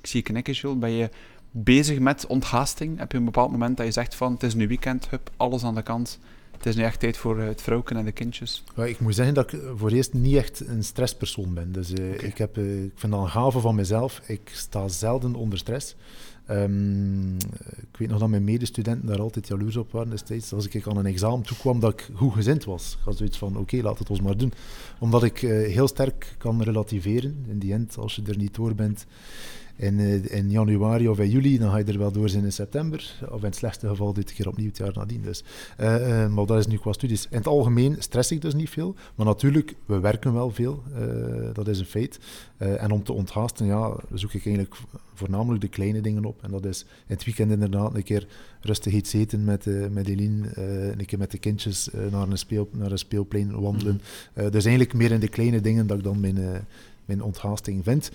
Ik zie je knikken, Gilles. Ben je bezig met onthaasting? Heb je een bepaald moment dat je zegt van, het is nu weekend, hup, alles aan de kant... Het is nu echt tijd voor het vrouwen en de kindjes. Ja, ik moet zeggen dat ik voor eerst niet echt een stresspersoon ben. Dus uh, okay. ik, heb, uh, ik vind dat een gave van mezelf. Ik sta zelden onder stress. Um, ik weet nog dat mijn medestudenten daar altijd jaloers op waren destijds. Als ik aan een examen toekwam, dat ik goed gezind was. Ik had zoiets van, oké, okay, laat het ons maar doen. Omdat ik uh, heel sterk kan relativeren. In die end, als je er niet door bent, in, eh, in januari of in juli, dan ga je er wel door zijn in september. Of in het slechtste geval dit keer opnieuw het jaar nadien. Dus. Eh, eh, maar dat is nu qua studies. In het algemeen stress ik dus niet veel. Maar natuurlijk, we werken wel veel. dat is een feit. en om te onthaasten, ja, zoek ik eigenlijk voornamelijk de kleine dingen op. En dat is in het weekend inderdaad een keer rustig iets eten met, met Eline, een keer met de kindjes naar, een speel, naar een speelplein wandelen. Mm. dus eigenlijk meer in de kleine dingen dat ik dan mijn, mijn onthaasting vind.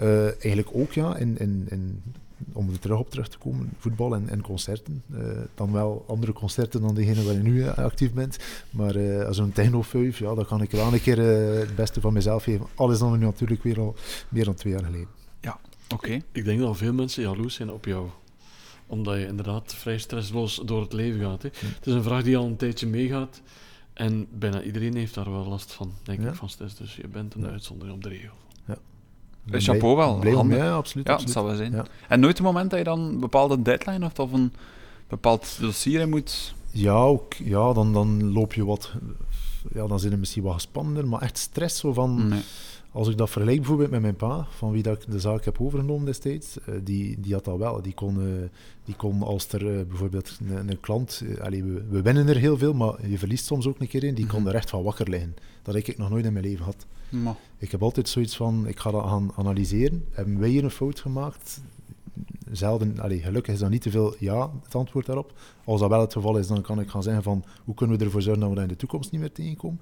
Uh, eigenlijk ook, ja, in, in, in, om er terug op terug te komen, voetbal en, en concerten. Uh, dan wel andere concerten dan degene waar je nu uh, actief bent. Maar uh, als een technofeuf, ja, dan kan ik wel een keer het beste van mezelf geven. Alles dan nu natuurlijk weer al meer dan twee jaar geleden. Ja, oké. Ik denk dat veel mensen jaloers zijn op jou omdat je inderdaad vrij stressloos door het leven gaat. Hè. Het is een vraag die al een tijdje meegaat. En bijna iedereen heeft daar wel last van, denk ik, van stress. Dus je bent een uitzondering op de regel. Chapeau wel. Blij om, ja, absoluut. Ja, dat zal wel zijn. En nooit een moment dat je dan een bepaalde deadline hebt of een bepaald dossier in moet... Ja, ook, ja dan, dan loop je wat... Ja, dan zijn er misschien wat gespannender, maar echt stress zo van... Als ik dat vergelijk bijvoorbeeld met mijn pa, van wie dat ik de zaak heb overgenomen destijds, uh, die, die had dat wel. Die kon, uh, die kon als er uh, bijvoorbeeld een, een klant, allee, we, we, winnen er heel veel, maar je verliest soms ook een keer in, die kon mhm. er echt van wakker liggen. Dat heb ik nog nooit in mijn leven gehad. Maar. Ik heb altijd zoiets van, ik ga dat gaan analyseren. Hebben wij hier een fout gemaakt? Zelden, allee, gelukkig is dan niet te veel ja, het antwoord daarop. Als dat wel het geval is, dan kan ik gaan zeggen van, hoe kunnen we ervoor zorgen dat we dat in de toekomst niet meer tegenkomen?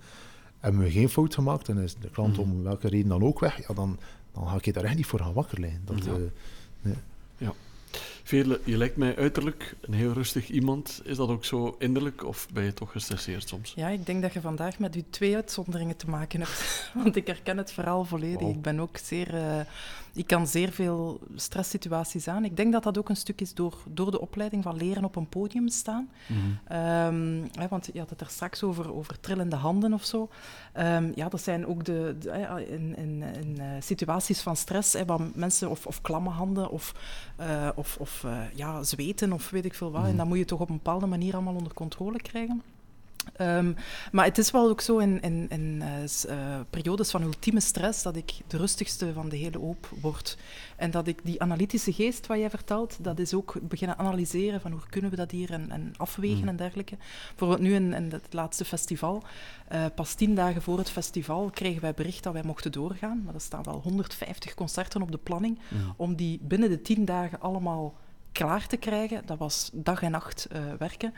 Hebben we geen fout gemaakt en is de klant om welke reden dan ook weg, ja, dan, dan ga ik daar echt niet voor gaan wakker liggen. Dat, ja. Uh, nee. ja. Veerle, je lijkt mij uiterlijk een heel rustig iemand. Is dat ook zo innerlijk of ben je toch gestresseerd soms? Ja, ik denk dat je vandaag met u twee uitzonderingen te maken hebt. Want ik herken het verhaal volledig. Wow. Ik ben ook zeer... Uh, ik kan zeer veel stresssituaties aan. Ik denk dat dat ook een stuk is door, door de opleiding van leren op een podium staan. Mm -hmm. um, hè, want je had het er straks over, over trillende handen of zo. Um, ja, dat zijn ook de, de in, in, in uh, situaties van stress, hè, waar mensen of, of klamme handen of, uh, of, of uh, ja, zweten of weet ik veel wat. Mm -hmm. En dat moet je toch op een bepaalde manier allemaal onder controle krijgen. Um, maar het is wel ook zo in, in, in uh, uh, periodes van ultieme stress dat ik de rustigste van de hele hoop word. En dat ik die analytische geest wat jij vertelt, dat is ook beginnen analyseren van hoe kunnen we dat hier en, en afwegen mm. en dergelijke. Bijvoorbeeld nu in, in het laatste festival, uh, pas tien dagen voor het festival kregen wij bericht dat wij mochten doorgaan. Maar er staan wel 150 concerten op de planning mm. om die binnen de tien dagen allemaal klaar te krijgen. Dat was dag en nacht werken.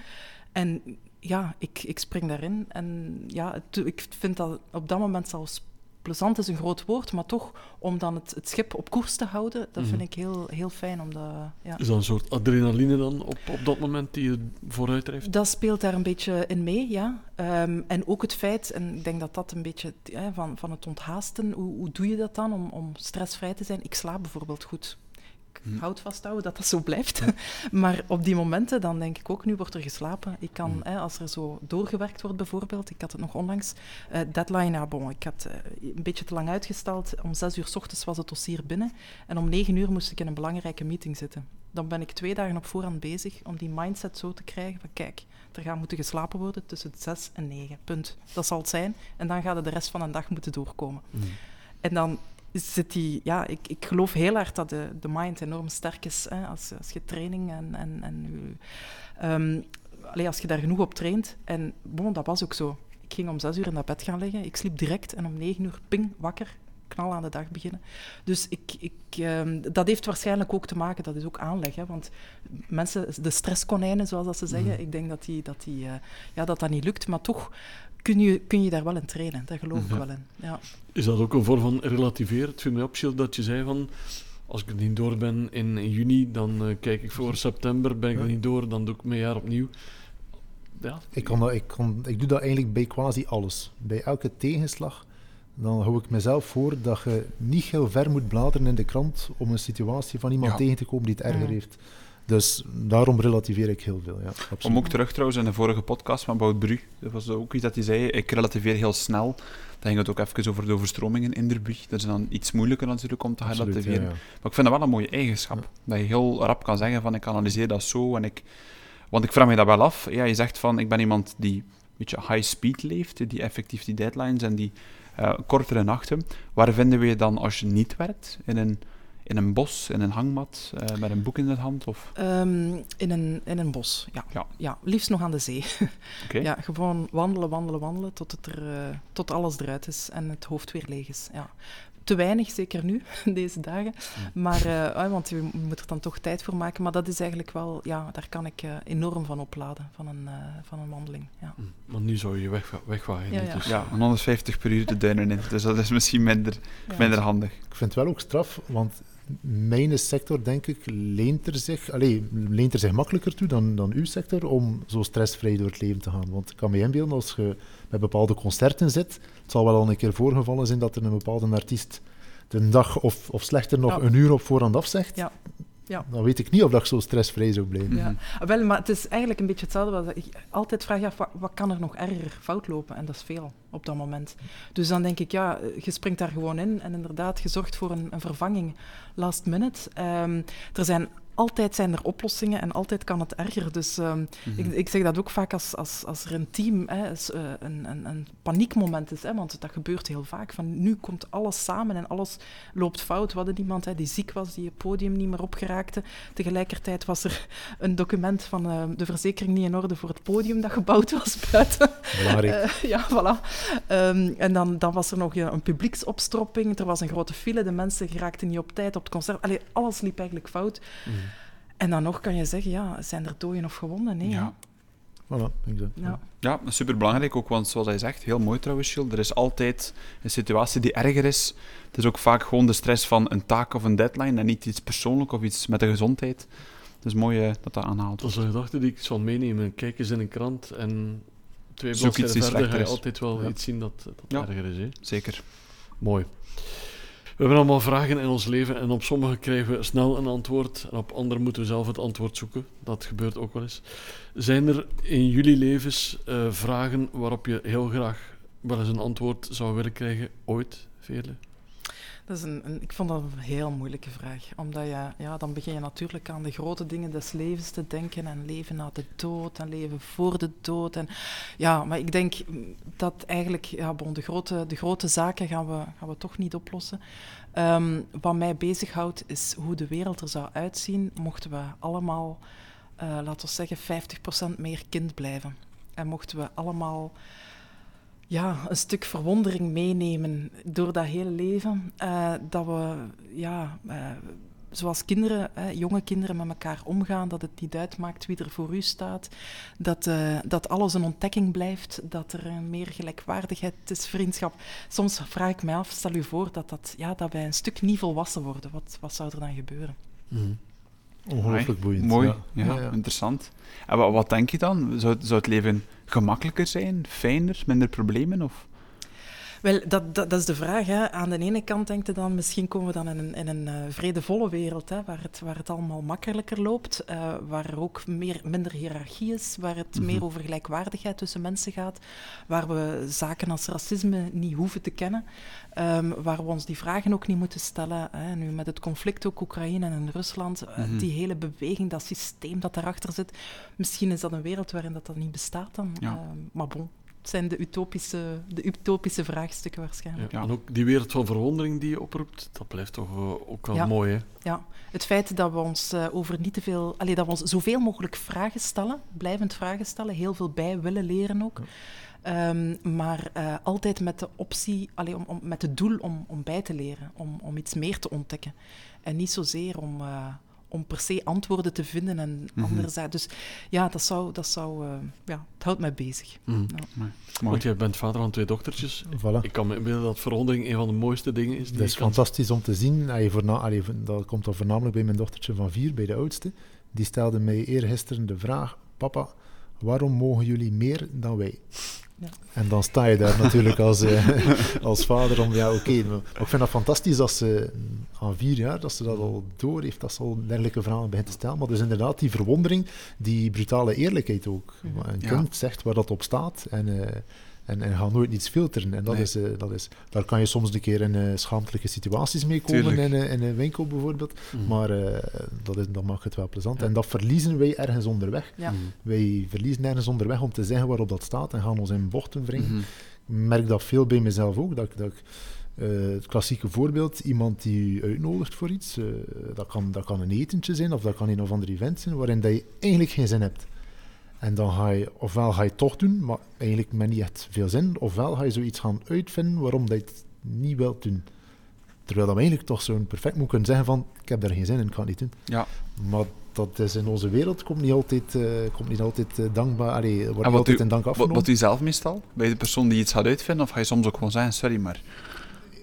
En ja, ik, ik spring daarin. En ja, het, ik vind dat op dat moment zelfs plezant is een groot woord, maar toch om dan het, het schip op koers te houden, dat mm -hmm. vind ik heel, heel fijn. Om dat, ja. Is dat een soort adrenaline dan op, op dat moment die je vooruit drijft? Dat speelt daar een beetje in mee, ja. Um, en ook het feit, en ik denk dat dat een beetje ja, van, van het onthaasten, hoe, hoe doe je dat dan om, om stressvrij te zijn? Ik slaap bijvoorbeeld goed hm. houd vasthouden dat dat zo blijft. maar op die momenten, dan denk ik ook, nu wordt er geslapen. Ik kan, hm. hè, als er zo doorgewerkt wordt bijvoorbeeld, ik had het nog onlangs, uh, deadline, ja, bon, ik had uh, een beetje te lang uitgesteld. Om zes uur s ochtends was het dossier binnen en om negen uur moest ik in een belangrijke meeting zitten. Dan ben ik twee dagen op voorhand bezig om die mindset zo te krijgen van kijk, er gaat moeten geslapen worden tussen zes en negen, punt. Dat zal het zijn. En dan gaat het de rest van de dag moeten doorkomen. Mm. En dan zit die, ja, ik, ik geloof heel hard dat de, de mind enorm sterk is. Hè, als, als je training en, en, en um, allee, als je daar genoeg op traint. En bon, dat was ook zo. Ik ging om zes uur in dat bed gaan liggen. Ik sliep direct en om negen uur ping wakker. Knal aan de dag beginnen. Dus ik, ik, um, dat heeft waarschijnlijk ook te maken, dat is ook aanleg. Hè, want mensen, de stresskonijnen, zoals dat ze zeggen, mm. ik denk dat, die, dat, die, uh, ja, dat dat niet lukt. Maar toch kun je, kun je daar wel in trainen. Daar geloof ik wel in. Ja. Is dat ook een vorm van relativeren? Het viel mij op, Gilles, dat je zei van... Als ik er niet door ben in, in juni, dan uh, kijk ik voor september. Ben ik ja. er niet door, dan doe ik mijn jaar opnieuw. Ja. Ik, kan ik, kan, ik doe dat eigenlijk bij quasi alles. Bij elke tegenslag dan hou ik mezelf voor dat je niet heel ver moet bladeren in de krant om een situatie van iemand ja. tegen te komen die het erger ja. heeft. Dus daarom relativeer ik heel veel. Ja, absoluut. Om ook terug trouwens in de vorige podcast van Bout Bru, dat was ook iets dat hij zei, ik relativeer heel snel. Dan ging het ook even over de overstromingen in de. Dat is dan iets moeilijker natuurlijk om te absoluut, relativeren. Ja, ja. Maar ik vind dat wel een mooie eigenschap. Dat je heel rap kan zeggen van ik analyseer dat zo en ik... Want ik vraag me dat wel af. Ja, je zegt van ik ben iemand die een beetje high speed leeft, die effectief die deadlines en die uh, kortere nachten. Waar vinden we je dan als je niet werkt? In een in een bos, in een hangmat, eh, met een boek in de hand? Of? Ehm, in, een, in een bos, ja. Ja. ja. Liefst nog aan de zee. Oké. Ja, gewoon wandelen, wandelen, wandelen tot, het er, eh, tot alles eruit is en het hoofd weer leeg is. Ja. Te weinig, zeker nu, deze dagen. Maar, eh, ah, want je moet er dan toch tijd voor maken. Maar dat is eigenlijk wel, ja, daar kan ik enorm van opladen, van een, van een wandeling. Ja. Hm, Maar nu zou je weg, wegwaaien. Ja, dus- Ja, een 150 per uur de duinen in. Dus dat is misschien minder, Ja. minder handig. Ik vind het wel ook straf, want mijn sector, denk ik, leent er zich, allee, leent er zich makkelijker toe dan, dan uw sector om zo stressvrij door het leven te gaan. Want ik kan me inbeelden, als je met bepaalde concerten zit, het zal wel al een keer voorgevallen zijn dat er een bepaalde artiest de dag of, of slechter nog Ja. een uur op voorhand afzegt. Ja. Ja. Dan weet ik niet of dat ik zo stressvrij zou blijven. Ja. Ah, Wel, maar het is eigenlijk een beetje hetzelfde. Wat ik altijd vraag je af, wat, wat kan er nog erger fout lopen? En dat is veel op dat moment. Dus dan denk ik, ja, je springt daar gewoon in en inderdaad, je zorgt voor een, een vervanging last minute. Ehm, er zijn altijd zijn er oplossingen en altijd kan het erger. Dus ehm, Mhm. ik, ik zeg dat ook vaak als, als, als er een team hè, is, eh, een, een, een paniekmoment is, hè, want dat gebeurt heel vaak. Van nu komt alles samen en alles loopt fout. We hadden iemand hè, die ziek was, die het podium niet meer opgeraakte. Tegelijkertijd was er een document van eh, de verzekering niet in orde voor het podium dat gebouwd was buiten. Belangrijk. Eh, ja, voilà. Ehm, en dan, dan was er nog ja, een publieksopstropping. Er was een grote file. De mensen geraakten niet op tijd op het concert. Allee, alles liep eigenlijk fout. Mhm. En dan nog kan je zeggen, ja, zijn er doden of gewonden? Nee. Ja. Voilà, exact. hè? Ja. Ja, super belangrijk ook, want zoals hij zegt, heel mooi trouwens, er is altijd een situatie die erger is. Het is ook vaak gewoon de stress van een taak of een deadline en niet iets persoonlijk of iets met de gezondheid. Dus mooi eh, dat dat aanhaalt. Dat is een gedachte die ik zal meenemen. Kijk eens in een krant en twee bladzijden verder ga je altijd wel Ja. iets zien dat, dat Ja. erger is. Hè? Zeker. Mooi. We hebben allemaal vragen in ons leven en op sommige krijgen we snel een antwoord en op andere moeten we zelf het antwoord zoeken. Dat gebeurt ook wel eens. Zijn er in jullie levens eh, vragen waarop je heel graag wel eens een antwoord zou willen krijgen, ooit, Veerle? Dat is een, ik vond dat een heel moeilijke vraag. Omdat je, ja, dan begin je natuurlijk aan de grote dingen des levens te denken. En leven na de dood en leven voor de dood. En, ja, maar ik denk dat eigenlijk ja, bon, de, grote, de grote zaken gaan we, gaan we toch niet oplossen. Ehm, wat mij bezighoudt is hoe de wereld er zou uitzien mochten we allemaal, eh, laten we zeggen, 50% meer kind blijven. En mochten we allemaal ja, een stuk verwondering meenemen door dat hele leven. eh, dat we, ja, eh, zoals kinderen, hè, jonge kinderen met elkaar omgaan, dat het niet uitmaakt wie er voor u staat. Dat, eh, dat alles een ontdekking blijft, dat er meer gelijkwaardigheid is, vriendschap. Soms vraag ik mij af, stel u voor dat, dat, ja, dat wij een stuk niet volwassen worden. Wat, wat zou er dan gebeuren? Ongelooflijk Amai, boeiend. Mooi, ja. ja, Ja, ja. interessant. En wat, wat denk je dan? Zou, zou het leven gemakkelijker zijn, fijner, minder problemen? Of? Wel, dat, dat, dat is de vraag. Hè. Aan de ene kant denk je dan, misschien komen we dan in een, in een eh, vredevolle wereld, hè, waar, het, waar het allemaal makkelijker loopt, eh, waar er ook meer, minder hiërarchie is, waar het Mhm. meer over gelijkwaardigheid tussen mensen gaat, waar we zaken als racisme niet hoeven te kennen, ehm, waar we ons die vragen ook niet moeten stellen. Hè. Nu met het conflict ook Oekraïne en Rusland, eh, Mhm. die hele beweging, dat systeem dat daarachter zit, misschien is dat een wereld waarin dat, dat niet bestaat dan. Ja. Ehm, maar bon. Het zijn de utopische, de utopische vraagstukken waarschijnlijk. Ja. En ook die wereld van verwondering die je oproept, dat blijft toch eh, ook wel Ja. mooi, hè? Ja, het feit dat we ons eh, over niet te veel, allee, dat we ons zoveel mogelijk vragen stellen, blijvend vragen stellen, heel veel bij willen leren ook. Ehm, maar eh, altijd met de optie, allee, om, om, met het doel om, om bij te leren, om, om iets meer te ontdekken. En niet zozeer om, eh, om per se antwoorden te vinden en andere zaken. Dus ja, dat zou, dat zou eh, ja, het houdt mij bezig. Mhm. Ja. Want jij bent vader van twee dochtertjes. Voilà. Ik kan me inbeelden dat verwondering een van de mooiste dingen is. Dat is kan- fantastisch om te zien. Allee, voorna- allee, dat komt dan voornamelijk bij mijn dochtertje van vier, bij de oudste. Die stelde mij eergisteren de vraag: Papa, waarom mogen jullie meer dan wij? Ja. En dan sta je daar natuurlijk als, eh, als vader om, ja, oké. maar ik vind dat fantastisch dat ze aan vier jaar, dat ze dat al door heeft, dat ze al dergelijke vragen begint te stellen. Maar dus inderdaad, die verwondering, die brutale eerlijkheid ook. Mhm. Een Ja. kind zegt waar dat op staat en, eh, en, en nooit iets filteren. En dat Nee. is, eh, dat is, daar kan je soms een keer in eh, schaamtelijke situaties mee komen, in, eh, in een winkel bijvoorbeeld. Mhm. Maar eh, dat, is, dat maakt het wel plezant. Ja. En dat verliezen wij ergens onderweg. Ja. Mhm. Wij verliezen ergens onderweg om te zeggen waarop dat staat en gaan ons in bochten wringen. Mhm. Ik merk dat veel bij mezelf ook. Dat dat ik Eh, het klassieke voorbeeld, iemand die u uitnodigt voor iets, eh, dat, kan, dat kan een etentje zijn of dat kan een of ander event zijn, waarin dat je eigenlijk geen zin hebt. En dan ga je, ofwel ga je het toch doen, maar eigenlijk met niet echt veel zin, ofwel ga je zoiets gaan uitvinden waarom dat je het niet wilt doen. Terwijl dat we eigenlijk toch zo'n perfect moet kunnen zeggen van, ik heb daar geen zin in, ik kan het niet doen. Ja. Maar dat is in onze wereld komt niet altijd, eh, komt niet altijd eh, dankbaar, allee, wordt niet altijd u- in dank afgenomen. wat u zelf meestal? Je de persoon die iets gaat uitvinden? Of ga je soms ook gewoon zeggen, sorry, maar...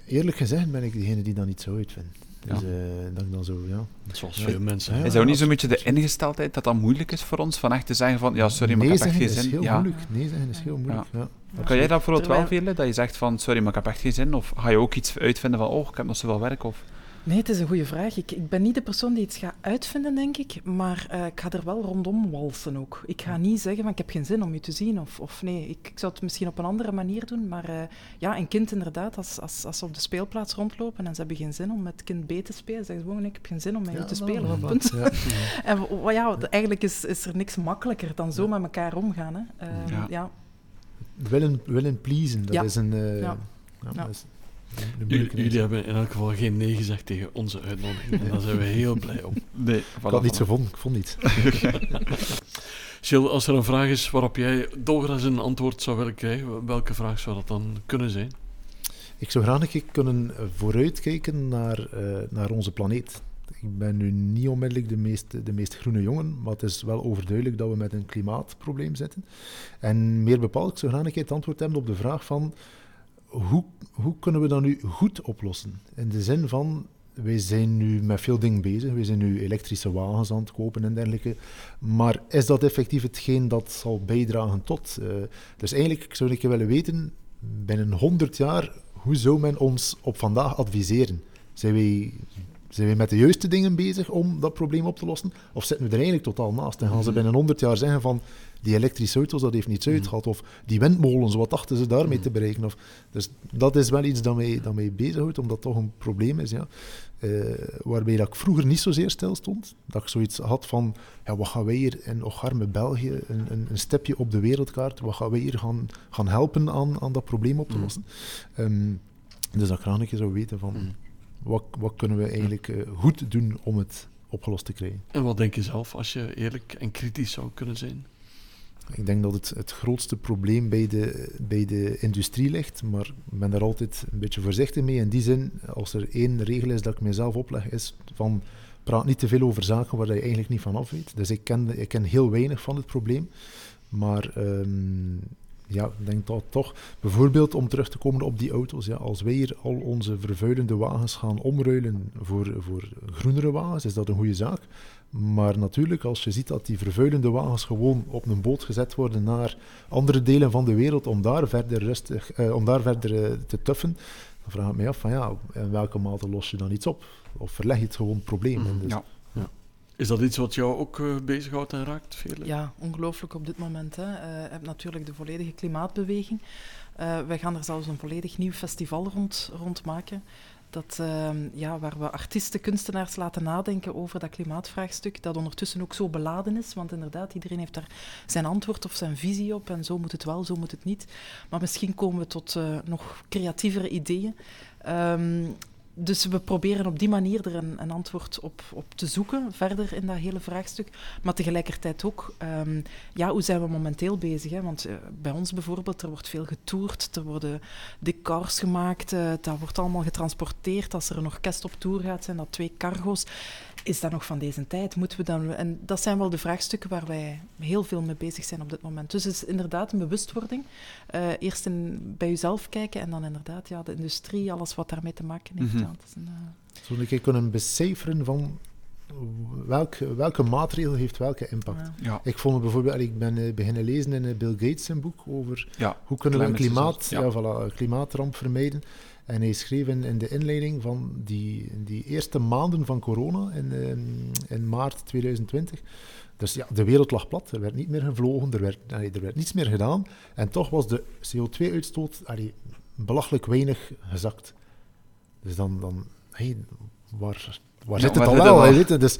Eerlijk gezegd ben ik degene die dat niet zo uitvindt. Dus Ja. eh, dat ik dan zo, ja. Zoals Ja. veel mensen. Ja. Is dat ook niet zo'n beetje de ingesteldheid dat dat moeilijk is voor ons? Van echt te zeggen van, ja, sorry, maar nee ik heb echt geen is zin. heel Ja. moeilijk. Nee zeggen is heel moeilijk. Ja. Kan jij dat bijvoorbeeld wel, Veerle? Dat je zegt van, sorry, maar ik heb echt geen zin? Of ga je ook iets uitvinden van, oh, ik heb nog zoveel werk? Of... Nee, het is een goede vraag. Ik, ik ben niet de persoon die iets gaat uitvinden, denk ik, maar eh, ik ga er wel rondom walsen ook. Ik ga niet zeggen van ik heb geen zin om u te zien, of, of nee, ik, ik zou het misschien op een andere manier doen, maar eh, ja, een kind inderdaad, als, als, als ze op de speelplaats rondlopen en ze hebben geen zin om met kind B te spelen, zeggen ze gewoon, ik heb geen zin om met u Ja, te spelen, voilà. punt. Ja. En ja, eigenlijk is, is er niks makkelijker dan zo met elkaar omgaan. Hè. Eh, Ja. Willen, willen pleasen, dat is een... Ja. ja, Ja. dat is een- een J- moeilijke Jullie hebben in elk geval geen nee gezegd tegen onze uitnodiging. En daar zijn we heel blij om. Nee, Ik had niets gevonden, ik vond niets. Jill, als er een vraag is waarop jij dolgraag een antwoord zou willen krijgen, welke vraag zou dat dan kunnen zijn? Ik zou graag een keer kunnen vooruitkijken naar, eh, naar onze planeet. Ik ben nu niet onmiddellijk de meest, de meest groene jongen, maar het is wel overduidelijk dat we met een klimaatprobleem zitten. En meer bepaald, ik zou graag een keer het antwoord hebben op de vraag van hoe, hoe kunnen we dat nu goed oplossen? In de zin van, wij zijn nu met veel dingen bezig, wij zijn nu elektrische wagens aan het kopen en dergelijke, maar is dat effectief hetgeen dat zal bijdragen tot? eh, dus eigenlijk zou ik willen weten, binnen 100 jaar, hoe zou men ons op vandaag adviseren? Zijn wij, zijn wij met de juiste dingen bezig om dat probleem op te lossen? Of zitten we er eigenlijk totaal naast? En gaan ze Mhm. binnen 100 jaar zeggen van, die elektrische auto's, dat heeft niets uitgehad. Of die windmolens, wat dachten ze daarmee te bereiken? Of, dus dat is wel iets dat mij, dat mij bezighoudt, omdat dat toch een probleem is. Ja. Eh, waarbij dat ik vroeger niet zozeer stil stond. Dat ik zoiets had van, ja, wat gaan wij hier in ocharme België, een, een, een stipje op de wereldkaart, wat gaan wij hier gaan, gaan helpen aan, aan dat probleem op te Mm. lossen? Ehm, dus dat ik graag een keer zou weten van, Mm. Wat, wat kunnen we eigenlijk eh, goed doen om het opgelost te krijgen? En wat denk je zelf als je eerlijk en kritisch zou kunnen zijn? Ik denk dat het het grootste probleem bij de, bij de industrie ligt, maar ik ben daar altijd een beetje voorzichtig mee. In die zin, als er één regel is dat ik mezelf opleg, is van praat niet te veel over zaken waar je eigenlijk niet van af weet. Dus ik ken, ik ken heel weinig van het probleem. Maar ehm, ja, ik denk dat toch, bijvoorbeeld om terug te komen op die auto's, ja, als wij hier al onze vervuilende wagens gaan omruilen voor, voor groenere wagens, is dat een goede zaak. Maar natuurlijk, als je ziet dat die vervuilende wagens gewoon op een boot gezet worden naar andere delen van de wereld om daar verder, rustig, eh, om daar verder eh, te tuffen, dan vraag ik me af van ja, in welke mate los je dan iets op? Of verleg je het gewoon het probleem? Mhm, dus, ja. Is dat iets wat jou ook eh, bezighoudt en raakt? Ja, ongelooflijk op dit moment. Hè. Eh, je hebt natuurlijk de volledige klimaatbeweging. Eh, wij gaan er zelfs een volledig nieuw festival rond, rond maken. Dat, ehm, ja, waar we artiesten, kunstenaars laten nadenken over dat klimaatvraagstuk, dat ondertussen ook zo beladen is. Want inderdaad, iedereen heeft daar zijn antwoord of zijn visie op. En zo moet het wel, zo moet het niet. Maar misschien komen we tot nog creatievere ideeën. Ehm, dus we proberen op die manier er een, een antwoord op, op te zoeken, verder in dat hele vraagstuk. Maar tegelijkertijd ook, ehm, ja, hoe zijn we momenteel bezig? Hè? Want eh, bij ons bijvoorbeeld, er wordt veel getoerd, er worden decors gemaakt, eh, dat wordt allemaal getransporteerd. Als er een orkest op tour gaat, zijn dat twee cargo's. Is dat nog van deze tijd? Moeten we dan... En dat zijn wel de vraagstukken waar wij heel veel mee bezig zijn op dit moment. Dus het is inderdaad een bewustwording. Eh, eerst bij jezelf kijken en dan inderdaad ja, de industrie, alles wat daarmee te maken heeft. Mhm. Een, eh, Zodat kunnen becijferen van welke, welke maatregel heeft welke impact. ja. Ja, Ik vond bijvoorbeeld, ik ben eh, beginnen lezen in eh, Bill Gates zijn boek over ja. hoe kunnen we een klimaat, ja. voilà, een klimaatramp vermijden. En hij schreef in, in de inleiding van die, die eerste maanden van corona in, eh, in maart 2020. Dus ja, de wereld lag plat, er werd niet meer gevlogen, er werd, allee, er werd niets meer gedaan. En toch was de CO2-uitstoot allee, belachelijk weinig gezakt. Dus dan, dan hey, waar, waar Ja, zit het al wel? het weet je? Dus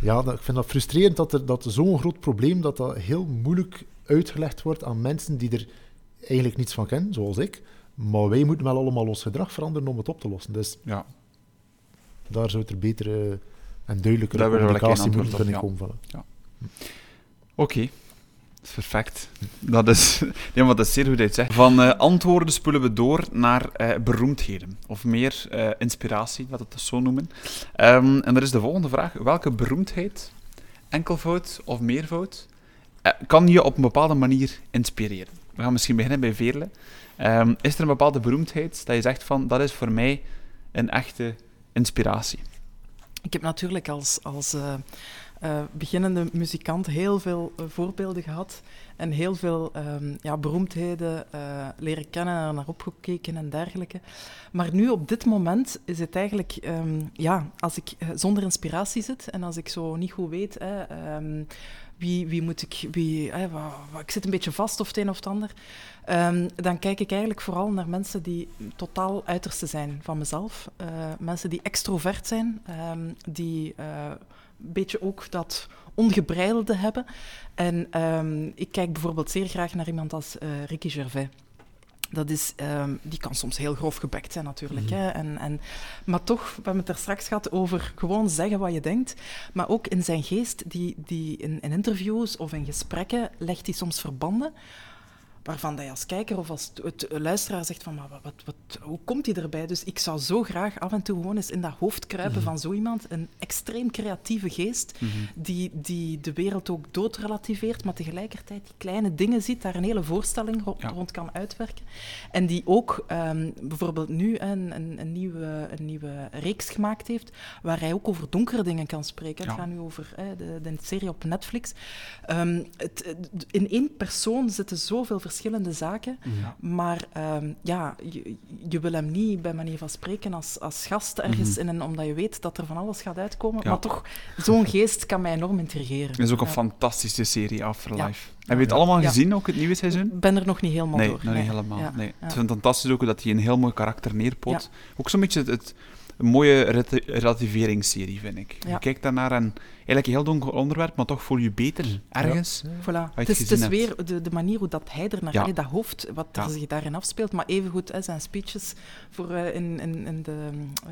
ja, dat, ik vind dat frustrerend dat, er, dat zo'n groot probleem, dat dat heel moeilijk uitgelegd wordt aan mensen die er eigenlijk niets van kennen, zoals ik. Maar wij moeten wel allemaal ons gedrag veranderen om het op te lossen. Dus Ja. daar zou er betere en duidelijkere communicatie moeten kunnen op, komen. Oké. Dat is perfect. Dat is, nee, maar dat is zeer goed uit zegt. Van eh, antwoorden spoelen we door naar eh, beroemdheden. Of meer eh, inspiratie, laat het zo noemen. Ehm, en er is de volgende vraag. Welke beroemdheid, enkelvoud of meervoud, kan je op een bepaalde manier inspireren? We gaan misschien beginnen bij Veerle. Ehm, is er een bepaalde beroemdheid dat je zegt van, dat is voor mij een echte inspiratie? Ik heb natuurlijk als, als eh, beginnende muzikant heel veel eh, voorbeelden gehad en heel veel ehm, ja, beroemdheden eh, leren kennen en naar opgekeken en dergelijke. Maar nu op dit moment is het eigenlijk, ehm, ja, als ik zonder inspiratie zit en als ik zo niet goed weet, hè, ehm, wie, wie moet ik, wie, ik zit een beetje vast of het een of het ander, dan kijk ik eigenlijk vooral naar mensen die totaal uiterste zijn van mezelf. Mensen die extrovert zijn, die een beetje ook dat ongebreidelde hebben. En ehm, ik kijk bijvoorbeeld zeer graag naar iemand als eh, Ricky Gervais. Dat is, ehm, die kan soms heel grof gebekt zijn natuurlijk. hè, en, en, maar toch, we hebben het er straks gehad over gewoon zeggen wat je denkt. Maar ook in zijn geest, die, die in, in interviews of in gesprekken, legt hij soms verbanden waarvan je als kijker of als het luisteraar zegt van, maar wat, wat, wat- hoe komt hij erbij? Dus ik zou zo graag af en toe gewoon eens in dat hoofd kruipen van zo iemand. Een extreem creatieve geest, die, die de wereld ook doodrelativeert, maar tegelijkertijd die kleine dingen ziet, daar een hele voorstelling Ja. rond kan uitwerken. En die ook ehm, bijvoorbeeld nu een, een, een, nieuwe, een nieuwe reeks gemaakt heeft, waar hij ook over donkere dingen kan spreken. Ja. Het gaat nu over de, de serie op Netflix. Ehm, het- in één persoon zitten zoveel verschillende zaken, Ja. maar ehm, ja, je, je wil hem niet bij manier van spreken als, als gast ergens in een, omdat je weet dat er van alles gaat uitkomen. Ja. Maar toch, zo'n geest kan mij enorm intrigeren. Het is ook een fantastische serie, Afterlife. Heb je het allemaal gezien, ook het nieuwe seizoen? Ik ben er nog niet helemaal Nee, door. nog niet helemaal. Nee. Het is fantastisch ook dat hij een heel mooi karakter neerpot. Ook zo'n beetje het, het- een mooie relati- relativeringsserie, vind ik. Je kijkt daarnaar en eigenlijk een heel donker onderwerp, maar toch voel je beter ergens. Voilà. Het is, het weer de, de manier hoe dat hij er naar Ja. allee, dat hoofd, wat Ja. er zich daarin afspeelt, maar evengoed hè, zijn speeches voor, eh, in, in, in de, eh,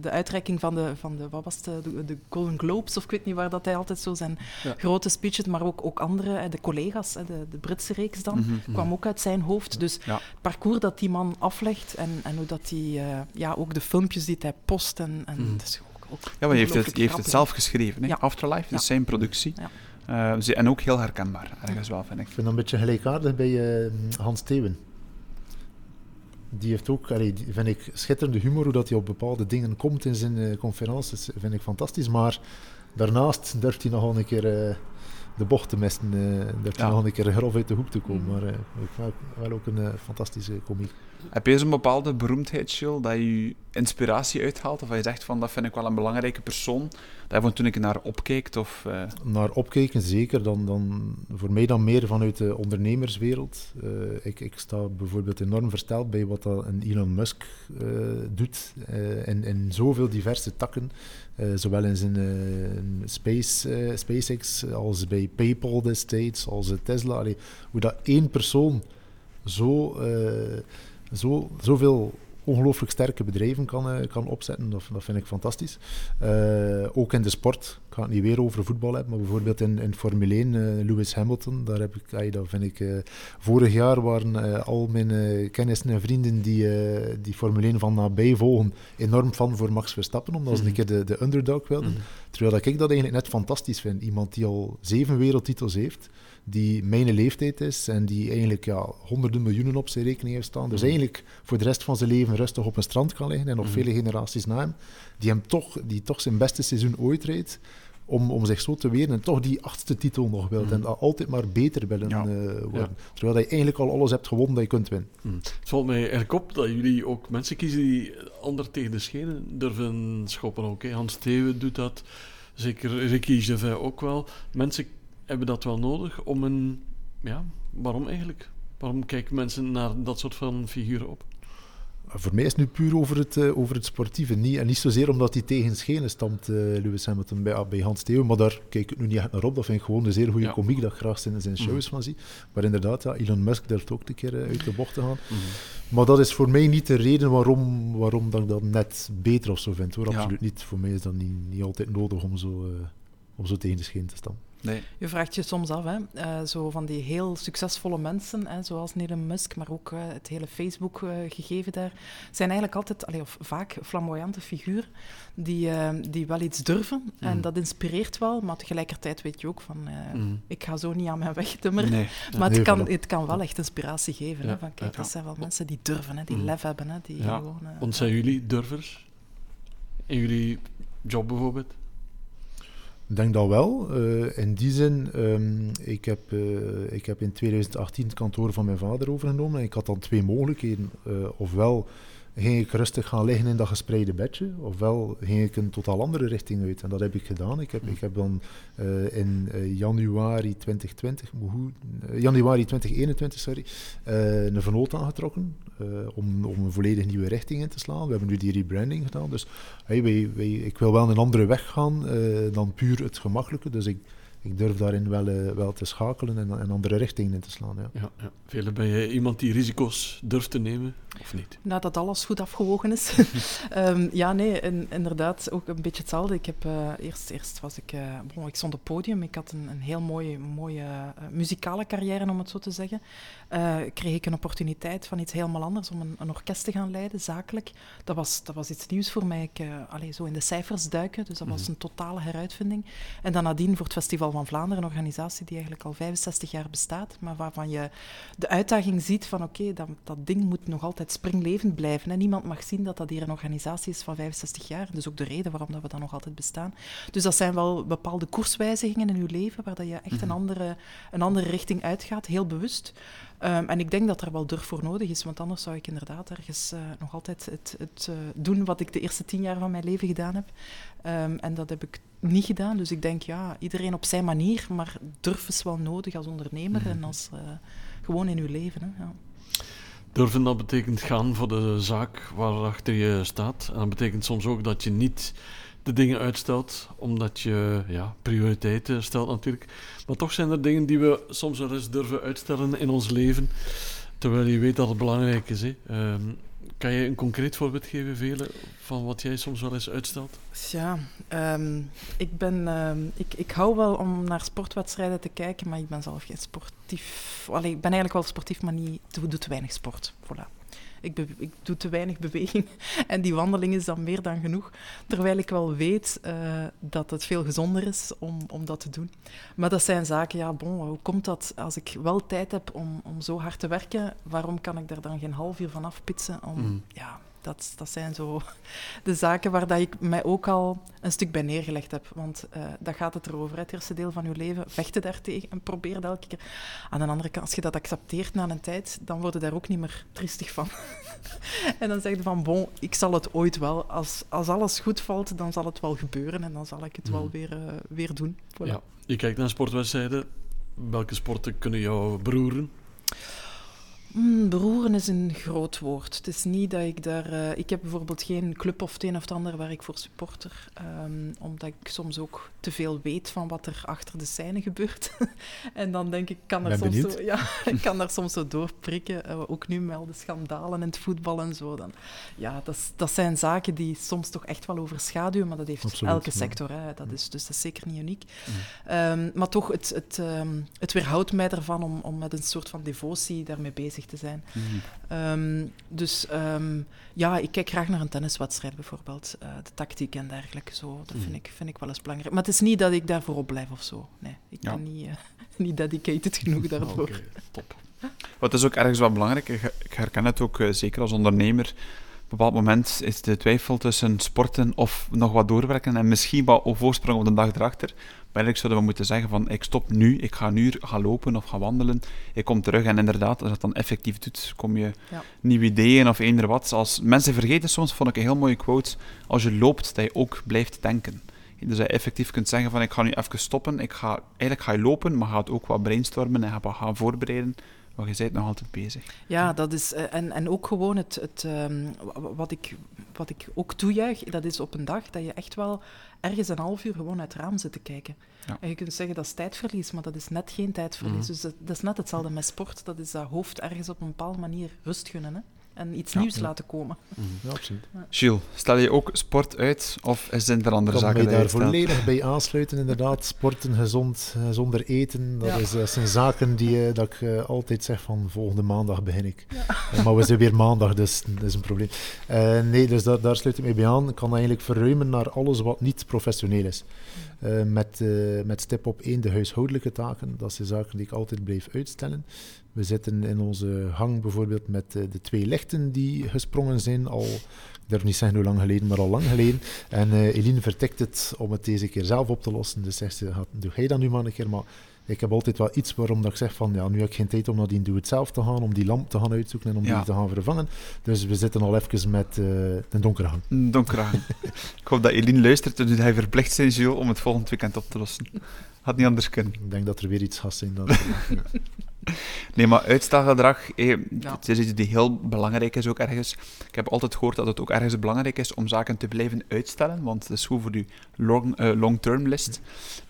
de uitreiking van de, van de, wat was het, de, de Golden Globes, of ik weet niet waar dat hij altijd zo zijn Ja. grote speeches, maar ook, ook andere, hè, de collega's, hè, de, de Britse reeks dan, Mhm. kwam ook uit zijn hoofd. Dus Ja. het parcours dat die man aflegt en, en hoe dat hij, eh, ja, ook de filmpjes die hij post en, en Mhm. het is ook, Ja, maar je heeft het, je heeft het zelf geschreven, hè? Ja. Afterlife, dat Ja. is zijn productie. Ja. Eh, ze- en ook heel herkenbaar, ergens wel, vind ik. Ik vind dat een beetje gelijkaardig bij eh, Hans Theeuwen. Die heeft ook, allee, die vind ik, schitterende humor, hoe dat hij op bepaalde dingen komt in zijn eh, conferences, vind ik fantastisch. Maar daarnaast durft hij nogal een keer eh, de bocht te mesten, eh durft hij Ja. nog een keer grof uit de hoek te komen. Mm. Maar eh, ik vind wel ook een fantastische komiek. Heb je zo'n bepaalde beroemdheid, Jill, dat je inspiratie uithaalt? Of dat je zegt van, dat vind ik wel een belangrijke persoon, dat je toen ik naar opkijkt? Of, eh, Naar opkijken zeker, dan, dan, voor mij dan meer vanuit de ondernemerswereld. Eh, ik, ik sta bijvoorbeeld enorm versteld bij wat dat Elon Musk eh, doet in, in zoveel diverse takken. Zowel in zijn space, SpaceX als bij PayPal destijds, als Tesla. Allee, hoe dat één persoon zo, zo, zoveel ongelooflijk sterke bedrijven kan, eh, kan opzetten, dat, dat vind ik fantastisch. Eh, ook in de sport, ik ga het niet weer over voetbal hebben, maar bijvoorbeeld in, in Formule 1, eh, Lewis Hamilton, daar heb ik, ay, dat vind ik, vorig jaar waren al mijn kennissen en vrienden die, die Formule 1 van nabij volgen, enorm fan voor Max Verstappen, omdat ze een keer de, de underdog wilden. Terwijl dat ik dat eigenlijk net fantastisch vind. Iemand die al zeven wereldtitels heeft, die mijn leeftijd is en die eigenlijk ja, honderden miljoenen op zijn rekening heeft staan. Dus eigenlijk voor de rest van zijn leven rustig op een strand kan liggen en nog vele generaties na hem, die, hem toch, die toch zijn beste seizoen ooit rijdt. Om, om zich zo te weren en toch die achtste titel nog wilt. En dat altijd maar beter willen Ja. eh, worden. Terwijl je eigenlijk al alles hebt gewonnen dat je kunt winnen. Hm. Het valt mij eigenlijk op dat jullie ook mensen kiezen die ander tegen de schenen durven schoppen. Ook, hè. Hans Theeuwen doet dat, zeker Ricky Gervais ook wel. Mensen hebben dat wel nodig om een... Ja, waarom eigenlijk? Waarom kijken mensen naar dat soort van figuren op? Voor mij is het nu puur over het, uh, over het sportieve. Niet, en niet zozeer omdat hij tegen schenen stamt, uh, Lewis Hamilton, bij, bij Hans Theo. Maar daar kijk ik nu niet echt naar op. Dat vind ik gewoon een zeer goede ja. komiek dat ik graag in zijn shows mm. van zie. Maar inderdaad, ja, Elon Musk durft ook een keer uh, uit de bocht te gaan. Mm. Maar dat is voor mij niet de reden waarom, waarom dat ik dat net beter of zo vind. Hoor. Absoluut niet. Voor mij is dat niet, niet altijd nodig om zo, om zo tegen de schenen te staan. Nee. Je vraagt je soms af, hè, uh, zo van die heel succesvolle mensen, hè, zoals Elon Musk, maar ook uh, het hele Facebook-gegeven daar, zijn eigenlijk altijd, allee, of vaak, flamboyante figuren die, die wel iets durven. Mm. En dat inspireert wel, maar tegelijkertijd weet je ook van, mm. ik ga zo niet aan mijn weg timmeren. Nee. Maar het kan, het kan wel echt inspiratie geven. Ja. Hè, van, kijk, dat zijn wel mensen die durven, hè, die mm. lef hebben. Hè, die ja. gewoon, Want zijn jullie durvers? In jullie job bijvoorbeeld? Ik denk dat wel. Uh, in die zin, um, ik, heb, uh, ik heb in 2018 het kantoor van mijn vader overgenomen. En ik had dan twee mogelijkheden. Uh, ofwel ging ik rustig gaan liggen in dat gespreide bedje, ofwel ging ik een totaal andere richting uit. En dat heb ik gedaan. Ik heb, ik heb dan uh, in januari 2020, uh, januari 2021, sorry, een vernoot aangetrokken om, om een volledig nieuwe richting in te slaan. We hebben nu die rebranding gedaan. Dus hey, wij, wij, ik wil wel een andere weg gaan dan puur het gemakkelijke. Dus ik, ik durf daarin wel, uh, wel te schakelen en een andere richting in te slaan. Ja. Ja, ja. Vele, ben jij iemand die risico's durft te nemen of niet? Nadat alles goed afgewogen is. um, ja, nee, in, inderdaad, ook een beetje hetzelfde. Ik heb, uh, eerst, eerst was ik, uh, bon, ik stond op het podium. Ik had een, een heel mooie, mooie muzikale carrière, om het zo te zeggen. Kreeg ik een opportuniteit van iets helemaal anders, om een, een, orkest te gaan leiden, zakelijk. Dat was, dat was iets nieuws voor mij. Ik, allez, zo in de cijfers duiken, dus dat was mhm. een totale heruitvinding. En dan nadien voor het festival van Vlaanderen, een organisatie die eigenlijk al 65 jaar bestaat, maar waarvan je de uitdaging ziet van oké, dat, dat ding moet nog altijd springlevend blijven. Hè. Niemand mag zien dat dat hier een organisatie is van 65 jaar. Dus ook de reden waarom dat we dan nog altijd bestaan. Dus dat zijn wel bepaalde koerswijzigingen in je leven, waar dat je echt een, mhm. andere, een andere richting uitgaat, heel bewust. Um, en ik denk dat er wel durf voor nodig is, want anders zou ik inderdaad ergens uh, nog altijd het, het uh, doen wat ik de eerste tien jaar van mijn leven gedaan heb. Um, en dat heb ik niet gedaan. Dus ik denk, ja, iedereen op zijn manier, maar durf is wel nodig als ondernemer mm. en als uh, gewoon in uw leven. Hè, ja. Durven, dat betekent gaan voor de zaak waarachter je staat. En dat betekent soms ook dat je niet de dingen uitstelt, omdat je ja, prioriteiten stelt natuurlijk. Maar toch zijn er dingen die we soms wel eens durven uitstellen in ons leven, terwijl je weet dat het belangrijk is. Hè. Um, kan je een concreet voorbeeld geven, Vele, van wat jij soms wel eens uitstelt? Ja, um, ik, ben, um, ik, ik hou wel om naar sportwedstrijden te kijken, maar ik ben zelf geen sportief. Allee, ik ben eigenlijk wel sportief, maar niet, doe, doe te weinig sport. Voilà. Ik, ik, doe te weinig beweging en die wandeling is dan meer dan genoeg. Terwijl ik wel weet uh, dat het veel gezonder is om, om dat te doen. Maar dat zijn zaken, ja, bon, hoe komt dat als ik wel tijd heb om, om zo hard te werken, waarom kan ik daar dan geen half uur van afpitsen om mm. ja, dat, dat zijn zo de zaken waar dat ik mij ook al een stuk bij neergelegd heb. Want uh, dat gaat het erover, het eerste deel van je leven. Vechten daartegen en probeer dat elke keer. Aan de andere kant, als je dat accepteert na een tijd, dan word je daar ook niet meer triestig van. en dan zeg je van, bon, ik zal het ooit wel. Als, als alles goed valt, dan zal het wel gebeuren en dan zal ik het wel mhm. weer, uh, weer doen. Voilà. Ja. Je kijkt naar sportwedstrijden. Welke sporten kunnen jou beroeren? Mm, beroeren is een groot woord. Het is niet dat ik daar... Uh, ik heb bijvoorbeeld geen club of het een of het ander waar ik voor supporter. Um, omdat ik soms ook te veel weet van wat er achter de scène gebeurt. en dan denk ik, kan er, soms zo, ja, ik kan daar soms zo doorprikken. Uh, ook nu met de schandalen in het voetbal en zo. Dan, ja, dat, dat zijn zaken die soms toch echt wel overschaduwen. Maar dat heeft Absoluut, elke sector. Hè. Dat is, dus dat is zeker niet uniek. Um, maar toch, het, het, um, het weerhoudt mij ervan om, om met een soort van devotie daarmee bezig te zijn. Mm. Um, dus um, ja, ik kijk graag naar een tenniswedstrijd bijvoorbeeld. Uh, de tactiek en dergelijke. Zo. Dat mm. vind, ik, vind ik wel eens belangrijk. Maar het is niet dat ik daarvoor op blijf of zo. Nee, ik ja. ben niet, uh, niet dedicated genoeg daarvoor. Okay, top. Wat is ook ergens wel belangrijk, ik herken het ook uh, zeker als ondernemer. Op een bepaald moment is de twijfel tussen sporten of nog wat doorwerken en misschien wat voorsprong op de dag erachter. Maar eigenlijk zouden we moeten zeggen van ik stop nu, ik ga nu gaan lopen of gaan wandelen, ik kom terug en inderdaad, als dat dan effectief doet, kom je ja. nieuwe ideeën of eender wat. Als mensen vergeten soms, vond ik een heel mooie quote, als je loopt, dat je ook blijft denken. Dus dat je effectief kunt zeggen van ik ga nu even stoppen, ik ga, eigenlijk ga je lopen, maar ga het ook wat brainstormen en ga gaan voorbereiden Maar je bent nog altijd bezig. Ja, dat is, eh, en, en ook gewoon het, het, ehm, wat, ik, wat ik ook toejuich, dat is op een dag dat je echt wel ergens een half uur gewoon uit het raam zit te kijken. Ja. En je kunt zeggen dat is tijdverlies, maar dat is net geen tijdverlies. Mhm. Dus dat, dat is net hetzelfde met sport. Dat is dat hoofd ergens op een bepaalde manier rust gunnen. Hè? En iets Ja. nieuws Ja. laten komen. Ja, absoluut. Gilles, stel je ook sport uit of zijn er andere Ik kan zaken mij die je daar volledig bij aansluiten, inderdaad. Sporten, gezond, eh, zonder eten, dat, Ja. is, dat zijn zaken die eh, dat ik eh, altijd zeg van volgende maandag begin ik. Eh, maar we zijn weer maandag, dus dat is een probleem. Eh, nee, dus daar, daar sluit ik mee bij aan. Ik kan eigenlijk verruimen naar alles wat niet professioneel is. Eh, met, eh, met stip op één de huishoudelijke taken. Dat zijn zaken die ik altijd blijf uitstellen. We zitten in onze hang bijvoorbeeld met eh, de twee lichten die gesprongen zijn. Al, ik durf niet zeggen hoe lang geleden, maar al lang geleden. En eh Eline vertikt het om het deze keer zelf op te lossen. Dus zegt ze, "Ga- doe jij dat nu maar een keer. Maar ik heb altijd wel iets waarom dat ik zeg van, ja, nu heb ik geen tijd om naar die doe-het-zelf te gaan, om die lamp te gaan uitzoeken en om Ja. die te gaan vervangen. Dus we zitten al even met eh een donkere hang. Een donkere hang. ik hoop dat Eline luistert en dat hij verplicht zijn, om het volgend weekend op te lossen. Had niet anders kunnen. Ik denk dat er weer iets gaat zijn. Dan, Nee, maar uitstelgedrag, eh, Ja. het is iets die heel belangrijk is ook ergens. Ik heb altijd gehoord dat het ook ergens belangrijk is om zaken te blijven uitstellen, want het is goed voor je long, eh, long-term list.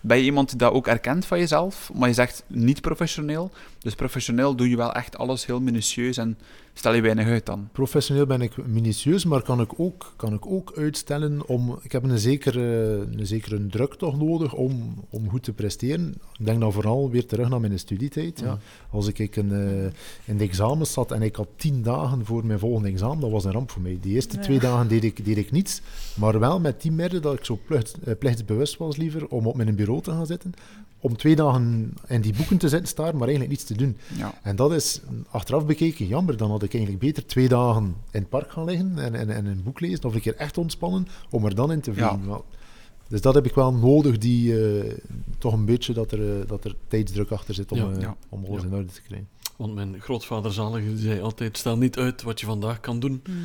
Ben je iemand die dat ook erkent van jezelf, maar je zegt niet professioneel? Dus professioneel doe je wel echt alles heel minutieus en stel je weinig uit dan. Professioneel ben ik minutieus, maar kan ik ook, kan ik ook uitstellen om... Ik heb een zekere, een zekere druk toch nodig om, om goed te presteren. Ik denk dan vooral weer terug naar mijn studietijd. Ja. Als ik in, eh, in de examens zat en ik had tien dagen voor mijn volgende examen, dat was een ramp voor mij. Die eerste Ja. twee dagen deed ik, deed ik niets, maar wel met die merken dat ik zo plicht, eh, plichtsbewust was liever om op mijn bureau te gaan zitten, om twee dagen in die boeken te zitten staan, maar eigenlijk niets te doen. Ja. En dat is achteraf bekeken jammer. Dan had ik eigenlijk beter twee dagen in het park gaan liggen en, en, en een boek lezen of een keer echt ontspannen om er dan in te vliegen. Ja. Dus dat heb ik wel nodig, die, eh, toch een beetje dat er, eh, dat er tijdsdruk achter zit om, Ja. eh, om alles Ja. in orde te krijgen. Want mijn grootvader zalige die zei altijd, stel niet uit wat je vandaag kan doen. Mm.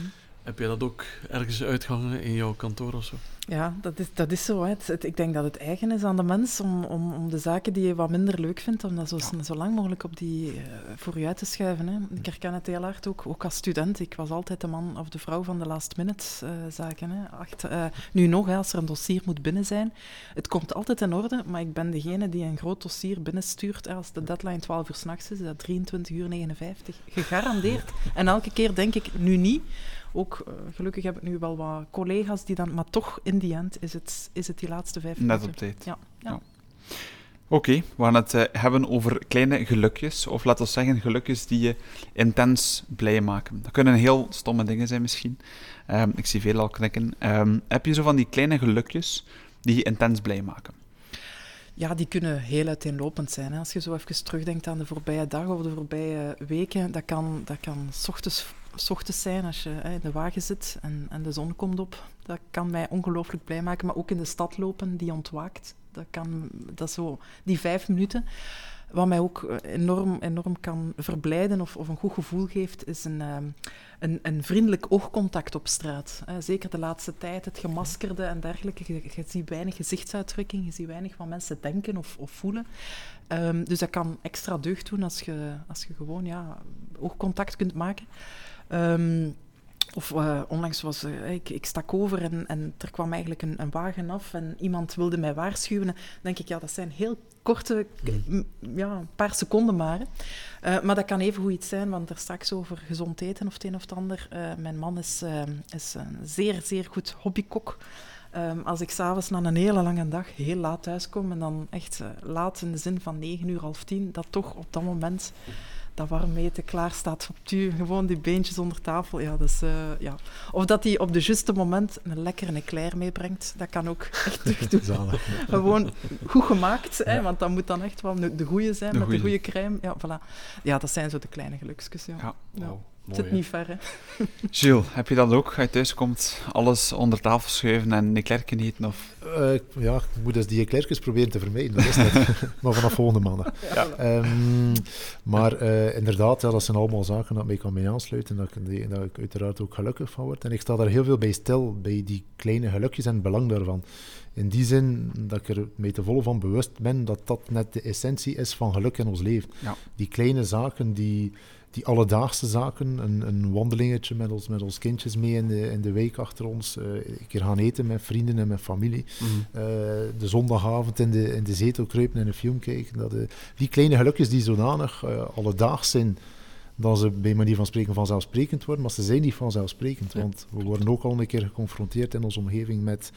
Heb jij dat ook ergens uitgehangen in jouw kantoor of zo? Ja, dat is, dat is zo. Hè. Het, het- ik denk dat het eigen is aan de mens om, om, om de zaken die je wat minder leuk vindt, om dat zo, Ja. zo lang mogelijk op die, eh, voor je uit te schuiven. Hè. Ik herken het heel hard ook, ook als student. Ik was altijd de man of de vrouw van de last minute eh, zaken. Hè. Acht, eh, nu nog, hè, als er een dossier moet binnen zijn. Het komt altijd in orde, maar ik ben degene die een groot dossier binnenstuurt. Hè. Als de deadline 12 uur s'nachts is, is dat 23 uur 59. Gegarandeerd. En elke keer denk ik, nu niet. Ook eh, gelukkig heb ik nu wel wat collega's die dan, maar toch in die end is het, is het die laatste vijf Net minuten. op tijd. Ja, ja. Ja. Oké, we gaan het eh, hebben over kleine gelukjes, of laten we zeggen gelukjes die je intens blij maken. Dat kunnen heel stomme dingen zijn misschien. Ehm, ik zie veel al knikken. Ehm, heb je zo van die kleine gelukjes die je intens blij maken? Ja, die kunnen heel uiteenlopend zijn. Hè. Als je zo even terugdenkt aan de voorbije dagen of de voorbije weken, dat kan, dat kan s ochtends, s zijn als je hè, in de wagen zit en, en de zon komt op. Dat kan mij ongelooflijk blij maken. Maar ook in de stad lopen, die ontwaakt. Dat kan, dat zo, die vijf minuten. Wat mij ook eh, enorm, enorm kan verblijden of, of een goed gevoel geeft, is een, ehm, een, een vriendelijk oogcontact op straat. Eh, zeker de laatste tijd, het gemaskerde en dergelijke. Je, je ziet weinig gezichtsuitdrukking, je ziet weinig wat mensen denken of, of voelen. Ehm, dus dat kan extra deugd doen als je, als je gewoon ja, oogcontact kunt maken. Ehm, of uh, onlangs was uh, ik, ik stak over en, en er kwam eigenlijk een, een, wagen af en iemand wilde mij waarschuwen. Dan denk ik, ja, dat zijn heel korte, ja, een paar seconden maar. Uh, maar dat kan even goed iets zijn, want er straks over gezond eten of het een of het ander. mijn man is, is een zeer, zeer goed hobbykok. Um, als ik s'avonds na een hele lange dag heel laat thuis kom en dan echt uh, laat in de zin van 9 uur, half tien, dat toch op dat moment dat warm eten klaar staat op tu, gewoon die beentjes onder tafel. Ja, uh, ja. Of dat hij op de juiste moment een lekkere eclair meebrengt, dat kan ook echt doen. gewoon goed gemaakt, ja. hè, want dat moet dan echt wel de goede zijn, de met goeie. de goede crème. Ja, voilà. ja, dat zijn zo de kleine gelukjes. Ja. ja. ja. Het zit niet ver, hè. Gilles, heb je dat ook? Ga je thuis komt, alles onder tafel schuiven en een klerken eten? Of? Uh, ja, ik moet dus die eclairtjes proberen te vermijden, dat is net. maar vanaf volgende maandag. Ja. Um, maar uh, inderdaad, ja, dat zijn allemaal zaken dat mij kan mee aansluiten, dat ik, dat ik uiteraard ook gelukkig van word. En ik sta daar heel veel bij stil, bij die kleine gelukjes en het belang daarvan. in die zin dat ik er mee te volle van bewust ben dat dat net de essentie is van geluk in ons leven. Ja. Die kleine zaken, die, die alledaagse zaken, een, een wandelingetje met ons, met ons kindjes mee in de, in de week achter ons, uh, een keer gaan eten met vrienden en met familie, Mhm. uh, de zondagavond in de, in de zetel kruipen en een film kijken. Dat, uh, die kleine gelukjes die zodanig alledaags zijn, dat ze bij manier van spreken vanzelfsprekend worden, maar ze zijn niet vanzelfsprekend, Ja. want we worden ook al een keer geconfronteerd in onze omgeving met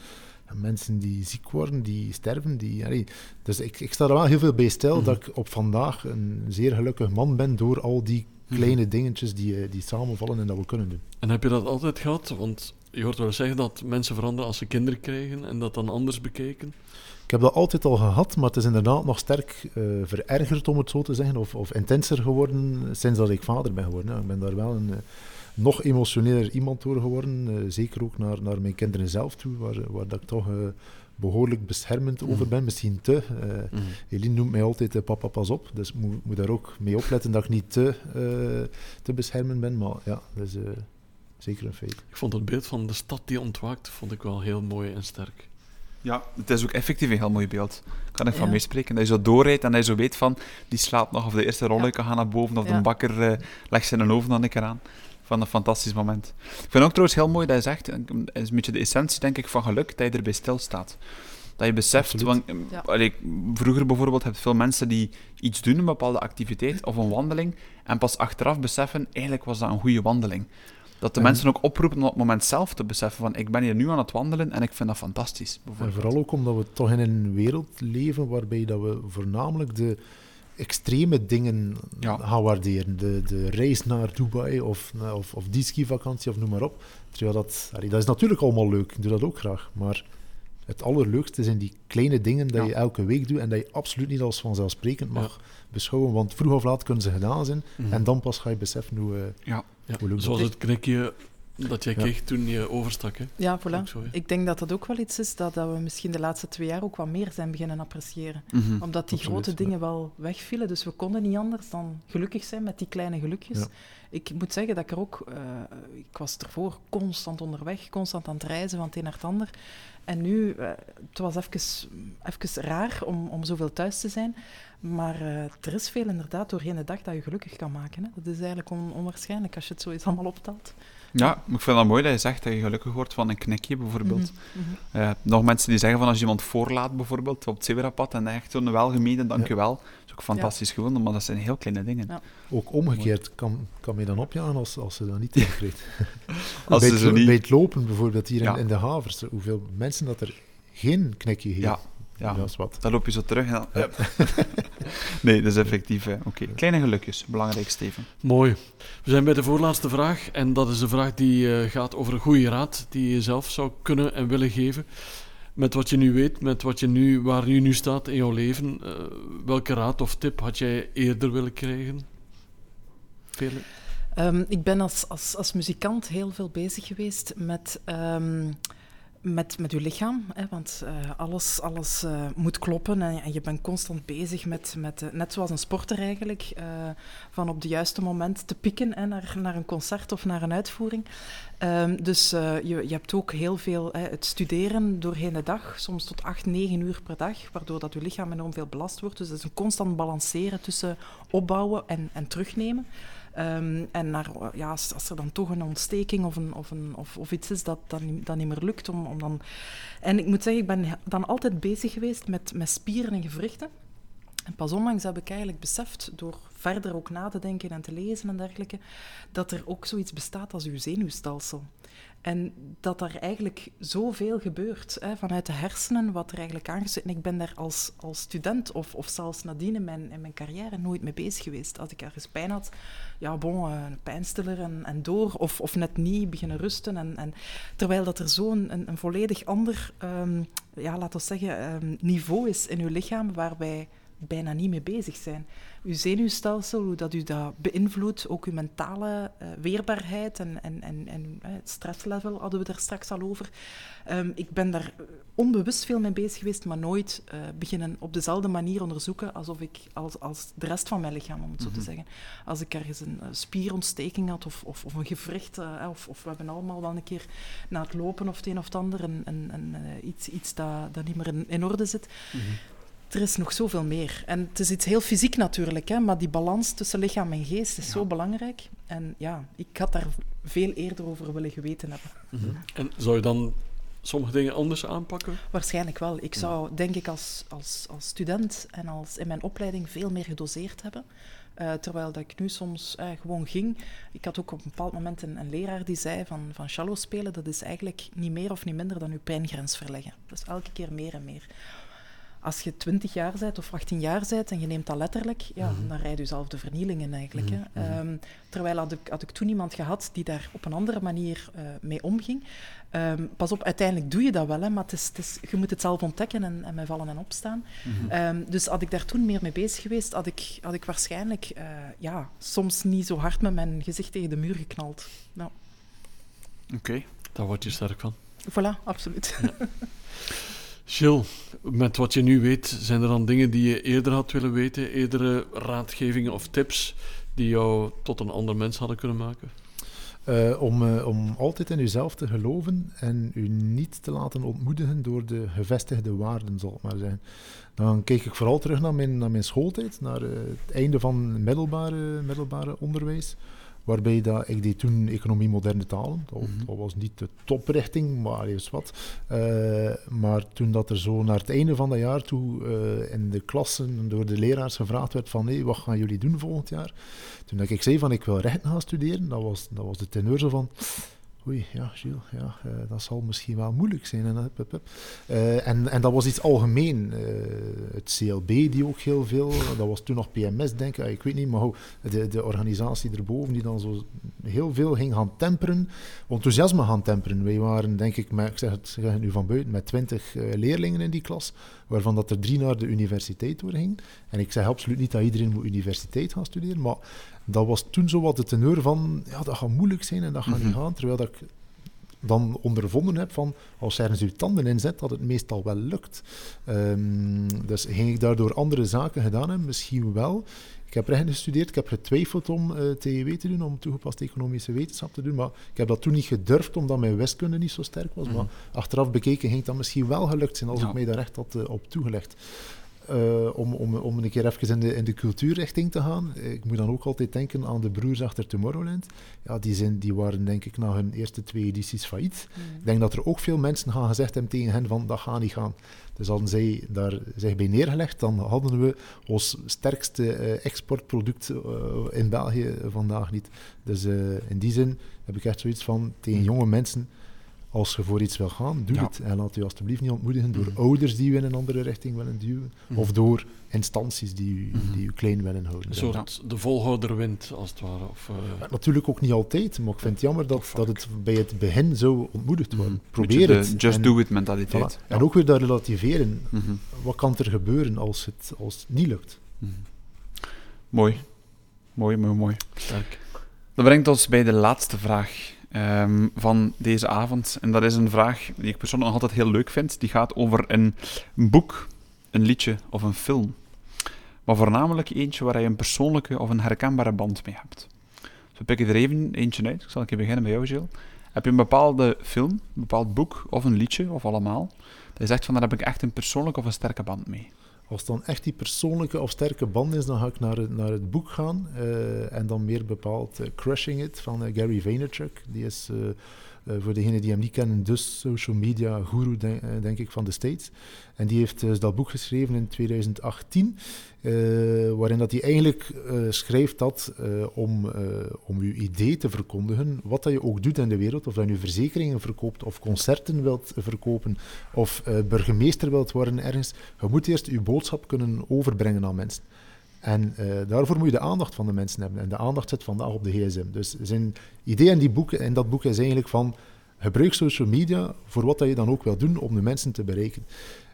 mensen die ziek worden, die sterven. Die, allee, dus ik, ik sta er wel heel veel bij stil Mhm. dat ik op vandaag een zeer gelukkig man ben door al die kleine dingetjes die, eh, die samenvallen en dat we kunnen doen. En heb je dat altijd gehad? Want je hoort wel eens zeggen dat mensen veranderen als ze kinderen krijgen en dat dan anders bekijken. Ik heb dat altijd al gehad, maar het is inderdaad nog sterk uh, verergerd, om het zo te zeggen, of, of intenser geworden sinds dat ik vader ben geworden. Ja, ik ben daar wel een uh, nog emotioneler iemand door geworden, uh, zeker ook naar, naar mijn kinderen zelf toe, waar, waar dat ik toch behoorlijk beschermend mm. over ben, misschien te. Mm. Eline noemt mij altijd papa pas op, dus ik moet, moet, daar ook mee opletten dat ik niet te, te beschermend ben, maar ja, dat is zeker een feit. Ik vond het beeld van de stad die ontwaakt, vond ik wel heel mooi en sterk. Ja, het is ook effectief een heel mooi beeld. Kan ik van meespreken. Dat je zo doorrijdt en dat je zo weet van, die slaapt nog, of de eerste rollen ja. gaat naar boven, of ja. de bakker uh, legt zijn oven dan een keer aan. Van een fantastisch moment. Ik vind ook trouwens heel mooi dat je zegt, het is een beetje de essentie, denk ik, van geluk, dat je erbij stilstaat. Dat je beseft, want, ja. allee, vroeger bijvoorbeeld heb je veel mensen die iets doen, een bepaalde activiteit of een wandeling, en pas achteraf beseffen, eigenlijk was dat een goede wandeling. Dat de en, mensen ook oproepen om op het moment zelf te beseffen van ik ben hier nu aan het wandelen en ik vind dat fantastisch. En vooral ook omdat we toch in een wereld leven waarbij dat we voornamelijk de extreme dingen ja. gaan waarderen. De, de reis naar Dubai of, of, of die skivakantie of noem maar op. Terwijl dat, allee, dat is natuurlijk allemaal leuk, ik doe dat ook graag. Maar het allerleukste zijn die kleine dingen dat ja. je elke week doet en dat je absoluut niet als vanzelfsprekend mag ja. beschouwen. Want vroeg of laat kunnen ze gedaan zijn mm -hmm. en dan pas ga je beseffen hoe, uh, ja. hoe leuk Zoals het knikje dat jij kreeg toen je overstak. Hè? Ja, voilà. Zo, ik denk dat dat ook wel iets is dat, dat we misschien de laatste twee jaar ook wat meer zijn beginnen appreciëren. Mm -hmm. Omdat die Absoluut, grote dingen wel wegvielen. Dus we konden niet anders dan gelukkig zijn met die kleine gelukjes. Ik moet zeggen dat ik er ook... Uh, ik was ervoor constant onderweg, constant aan het reizen van het een naar het ander. En nu, uh, het was even, even raar om, om zoveel thuis te zijn. Maar uh, er is veel inderdaad doorheen de dag dat je gelukkig kan maken. Hè. Dat is eigenlijk on, onwaarschijnlijk als je het zo eens allemaal optelt. Ja, ik vind het mooi dat je zegt dat je gelukkig wordt van een knikje bijvoorbeeld. Mm -hmm. uh, nog mensen die zeggen van als je iemand voorlaat bijvoorbeeld op het zebrapad en echt zo'n welgemene dankjewel. Ja. Dat is ook fantastisch ja. gevonden, maar dat zijn heel kleine dingen. Ja. Ook omgekeerd kan, kan je dan opjagen als, als ze dat niet tegenkrijgt. als bij, het, niet... bij het lopen bijvoorbeeld hier in, in, de havens, hoeveel mensen dat er geen knikje geven. Ja. Ja, dat is wat. Dan loop je zo terug. Dan, nee, dat is effectief. Oké, okay. kleine gelukjes, belangrijk, Steven. Mooi. We zijn bij de voorlaatste vraag. En dat is de vraag die uh, gaat over een goede raad die je zelf zou kunnen en willen geven. Met wat je nu weet, met wat je nu, waar je nu staat in jouw leven. Uh, welke raad of tip had jij eerder willen krijgen? Vele? Um, ik ben als, als, als muzikant heel veel bezig geweest met... Um, met, met je lichaam, hè, want uh, alles, alles uh, moet kloppen en, je bent constant bezig met, met uh, net zoals een sporter eigenlijk, van op de juiste moment te pieken hè, naar, naar een concert of naar een uitvoering. Um, dus je, je hebt ook heel veel hè, het studeren doorheen de dag, soms tot 8, 9 uur per dag, waardoor dat je lichaam enorm veel belast wordt. Dus het is een constant balanceren tussen opbouwen en, en terugnemen. Um, en naar, ja, als, als, er dan toch een ontsteking of, een, of, een, of, of iets is dat dan, dan niet meer lukt. Om, om dan... En ik moet zeggen, ik ben dan altijd bezig geweest met, met spieren en gewrichten. En pas onlangs heb ik eigenlijk beseft, door verder ook na te denken en te lezen en dergelijke, dat er ook zoiets bestaat als uw zenuwstelsel. En dat er eigenlijk zoveel gebeurt hè, vanuit de hersenen, wat er eigenlijk aangezet. En ik ben daar als, als student of, of zelfs nadien in mijn, in mijn carrière nooit mee bezig geweest. Als ik ergens pijn had, ja, bon, een pijnstiller en, en door. Of, of net niet, beginnen rusten. En, en, terwijl dat er zo'n een, een volledig ander, um, ja, laten we zeggen, um, niveau is in uw lichaam, waarbij bijna niet mee bezig zijn. Uw zenuwstelsel, hoe dat u dat beïnvloedt, ook uw mentale uh, weerbaarheid en, en, en, en uh, het stresslevel hadden we daar straks al over. Um, ik ben daar onbewust veel mee bezig geweest, maar nooit uh, beginnen op dezelfde manier onderzoeken alsof ik als, als de rest van mijn lichaam, om het zo mm -hmm. te mhm. zeggen. Als ik ergens een spierontsteking had of, of, of een gewricht, of, of we hebben allemaal wel een keer na het lopen of het een of het ander een, een, een, iets, iets dat, dat niet meer in, in orde zit. Mm -hmm er is nog zoveel meer. En het is iets heel fysiek natuurlijk, hè, maar die balans tussen lichaam en geest is ja. zo belangrijk. En ja, ik had daar veel eerder over willen geweten hebben. Mm -hmm. En zou je dan sommige dingen anders aanpakken? Waarschijnlijk wel. Ik zou, denk ik, als, als, als student en als in mijn opleiding veel meer gedoseerd hebben. Uh, terwijl dat ik nu soms uh, gewoon ging. Ik had ook op een bepaald moment een, een, leraar die zei van, van cello spelen, dat is eigenlijk niet meer of niet minder dan uw pijngrens verleggen. Dus elke keer meer en meer als je 20 jaar bent of 18 jaar bent en je neemt dat letterlijk, ja, mm -hmm. dan rijd je zelf de vernielingen eigenlijk. Mm -hmm. hè. Um, terwijl had ik, had ik toen iemand gehad die daar op een andere manier uh, mee omging. Um, pas op, uiteindelijk doe je dat wel, hè, maar het is, het is, je moet het zelf ontdekken en, en met vallen en opstaan. Mm -hmm. um, dus had ik daar toen meer mee bezig geweest, had ik, had ik waarschijnlijk uh, ja, soms niet zo hard met mijn gezicht tegen de muur geknald. Nou. Oké, okay. daar word je sterk van. Voilà, absoluut. Ja. Jill, met wat je nu weet, zijn er dan dingen die je eerder had willen weten? Eerdere raadgevingen of tips die jou tot een ander mens hadden kunnen maken? Uh, om, uh, om altijd in uzelf te geloven en u niet te laten ontmoedigen door de gevestigde waarden, zal ik maar zeggen. Dan kijk ik vooral terug naar mijn, naar mijn schooltijd, naar uh, het einde van middelbare, middelbare onderwijs. Waarbij dat, ik deed toen economie moderne talen. Dat, dat was niet de toprichting, maar eens wat. Uh, maar toen dat er zo naar het einde van dat jaar toe uh, in de klassen door de leraars gevraagd werd van hey, wat gaan jullie doen volgend jaar? Toen dat ik zei van ik wil rechten gaan studeren, dat was, dat was de teneur zo van oei, ja, Gilles, ja, uh, dat zal misschien wel moeilijk zijn. En, uh, en, en dat was iets algemeen. Uh, het CLB die ook heel veel, dat was toen nog PMS, denk ik, ik weet niet, maar de, de organisatie erboven die dan zo heel veel ging gaan temperen, enthousiasme gaan temperen. Wij waren, denk ik, met, ik zeg het, nu van buiten, met twintig leerlingen in die klas, waarvan dat er drie naar de universiteit door ging. En ik zeg absoluut niet dat iedereen moet universiteit gaan studeren, maar dat was toen zo wat de teneur van, ja, dat gaat moeilijk zijn en dat gaat niet gaan. Terwijl dat ik dan ondervonden heb van, als je ergens je tanden in zet, dat het meestal wel lukt. Um, dus ging ik daardoor andere zaken gedaan hebben? Misschien wel. Ik heb rechten gestudeerd, ik heb getwijfeld om uh, TEW te doen, om toegepaste economische wetenschap te doen, maar ik heb dat toen niet gedurfd, omdat mijn wiskunde niet zo sterk was. Maar achteraf bekeken ging dat misschien wel gelukt zijn als ja. ik mij daar echt had uh, op toegelegd. Uh, om, om, om een keer even in de, in de cultuurrichting te gaan. Ik moet dan ook altijd denken aan de broers achter Tomorrowland. Ja, die, zijn, die waren denk ik na hun eerste twee edities failliet. Mm. Ik denk dat er ook veel mensen gaan gezegd hebben tegen hen van dat gaat niet gaan. Dus hadden zij daar zich bij neergelegd, dan hadden we ons sterkste uh, exportproduct uh, in België vandaag niet. Dus in die zin heb ik echt zoiets van tegen jonge mensen als je voor iets wil gaan, doe ja. het. En laat je alsjeblieft niet ontmoedigen door mm. ouders die je in een andere richting willen duwen. Mm. Of door instanties die u, mm. die u klein willen houden. Een soort ja. de volhouder wint, als het ware. Of, uh... ja, natuurlijk ook niet altijd, maar ik vind het jammer dat, dat het bij het begin zo ontmoedigd wordt. Probeer het. just en, do it mentaliteit. Voilà. En ook weer dat relativeren. -hmm. Wat kan er gebeuren als het, als het niet lukt? -hmm. Mooi. Mooi, mooi, mooi. Sterk. Dat brengt ons bij de laatste vraag um, van deze avond. En dat is een vraag die ik persoonlijk nog altijd heel leuk vind. Die gaat over een, boek, een liedje of een film. Maar voornamelijk eentje waar je een persoonlijke of een herkenbare band mee hebt. Dus we pikken er even eentje uit. Ik zal een beginnen bij jou, Jill. Heb je een bepaalde film, een bepaald boek of een liedje of allemaal? Dat je zegt van daar heb ik echt een persoonlijke of een sterke band mee. Als het dan echt die persoonlijke of sterke band is, dan ga ik naar naar het boek gaan. Uh, en dan meer bepaald uh, Crushing It van uh, Gary Vaynerchuk. Die is voor degenen die hem niet kennen, dus social media guru, denk, denk ik, van de States. En die heeft dus dat boek geschreven in 2018, waarin dat hij eigenlijk schrijft dat om, om uw idee te verkondigen, wat dat je ook doet in de wereld, of dat je verzekeringen verkoopt, of concerten wilt verkopen, of burgemeester wilt worden ergens, je moet eerst je boodschap kunnen overbrengen aan mensen. En uh, daarvoor moet je de aandacht van de mensen hebben. En de aandacht zit vandaag op de gsm. Dus zijn idee in, die boeken, in dat boek is eigenlijk van... Gebruik social media voor wat dat je dan ook wil doen om de mensen te bereiken.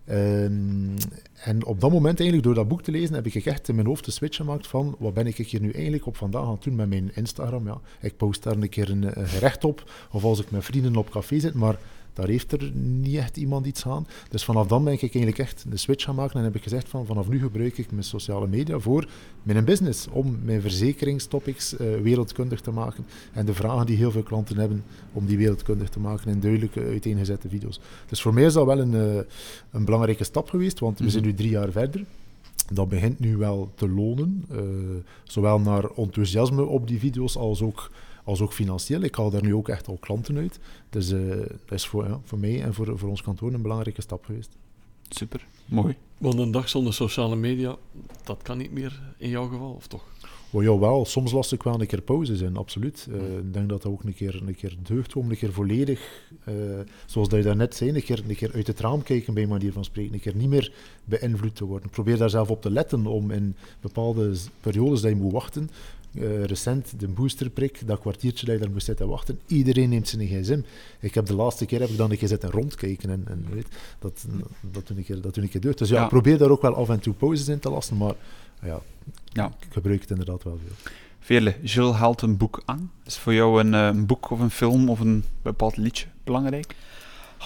Ehm, en op dat moment, eigenlijk, door dat boek te lezen, heb ik echt in mijn hoofd de switch gemaakt van wat ben ik hier nu eigenlijk op vandaag aan het doen met mijn Instagram. Ja, ik post daar een keer een, een gerecht op, of als ik met vrienden op café zit, maar daar heeft er niet echt iemand iets aan. Dus vanaf dan ben ik eigenlijk echt de switch gaan maken en heb ik gezegd van vanaf nu gebruik ik mijn sociale media voor mijn business, om mijn verzekeringstopics uh, wereldkundig te maken en de vragen die heel veel klanten hebben, om die wereldkundig te maken in duidelijke uiteengezette video's. Dus voor mij is dat wel een, uh, een belangrijke stap geweest, want we zijn nu drie jaar verder dat begint nu wel te lonen. Uh, zowel naar enthousiasme op die video's als ook als ook financieel. Ik haal daar nu ook echt al klanten uit. Dus uh, dat is voor, ja, voor mij en voor, voor ons kantoor een belangrijke stap geweest. Super, mooi. Want een dag zonder sociale media, dat kan niet meer in jouw geval, of toch? Oh, jawel, soms last ik wel een keer pauzes in, absoluut. Uh, ik denk dat dat ook een keer, een keer deugt om een keer volledig, uh, zoals dat je daarnet zei, een keer, een keer uit het raam kijken bij manier van spreken, een keer niet meer beïnvloed te worden. Probeer daar zelf op te letten om in bepaalde periodes dat je moet wachten, uh, recent de boosterprik, dat kwartiertje dat je daar moest zitten wachten, iedereen neemt zijn gsm. Ik heb de laatste keer heb ik dan een keer zitten rondkijken en, en weet, dat, dat toen ik keer, dat toen ik keer deugd. Dus ja, ja, probeer daar ook wel af en toe pauzes in te lassen, maar ja, ja. ik gebruik het inderdaad wel veel. Veerle, Jules haalt een boek aan. Is voor jou een, een boek of een film of een bepaald liedje belangrijk?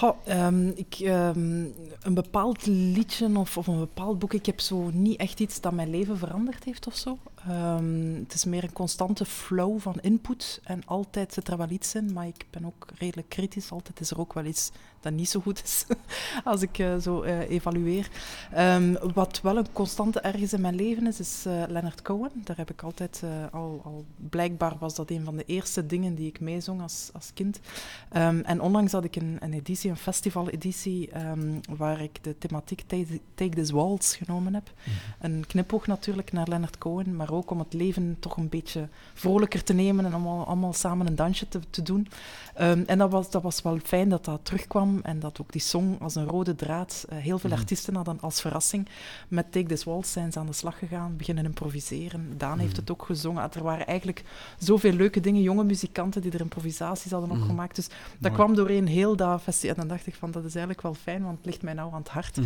Oh, um, ik, um, een bepaald liedje of, of, een bepaald boek. Ik heb zo niet echt iets dat mijn leven veranderd heeft of zo. Um, het is meer een constante flow van input en altijd zit er wel iets in, maar ik ben ook redelijk kritisch. Altijd is er ook wel iets dat niet zo goed is als ik uh, zo uh, evalueer. wat wel een constante ergens in mijn leven is, is uh, Leonard Cohen. Daar heb ik altijd al, al, blijkbaar was dat een van de eerste dingen die ik meezong als, als kind. en onlangs had ik een, een editie, een festivaleditie, waar ik de thematiek Take, Take This Waltz genomen heb. Mm -hmm. Een knipoog natuurlijk naar Leonard Cohen, maar ook om het leven toch een beetje vrolijker te nemen en allemaal, allemaal samen een dansje te, te doen. Um, en dat was, dat was wel fijn dat dat terugkwam en dat ook die song als een rode draad. Uh, heel veel mm. artiesten hadden als verrassing met Take This Waltz zijn ze aan de slag gegaan, beginnen improviseren. Daan mm. heeft het ook gezongen. Er waren eigenlijk zoveel leuke dingen, jonge muzikanten die er improvisaties hadden mm. opgemaakt. Dus dat Mooi. kwam doorheen heel dat festival. En dan dacht ik van, dat is eigenlijk wel fijn, want het ligt mij nou aan het hart.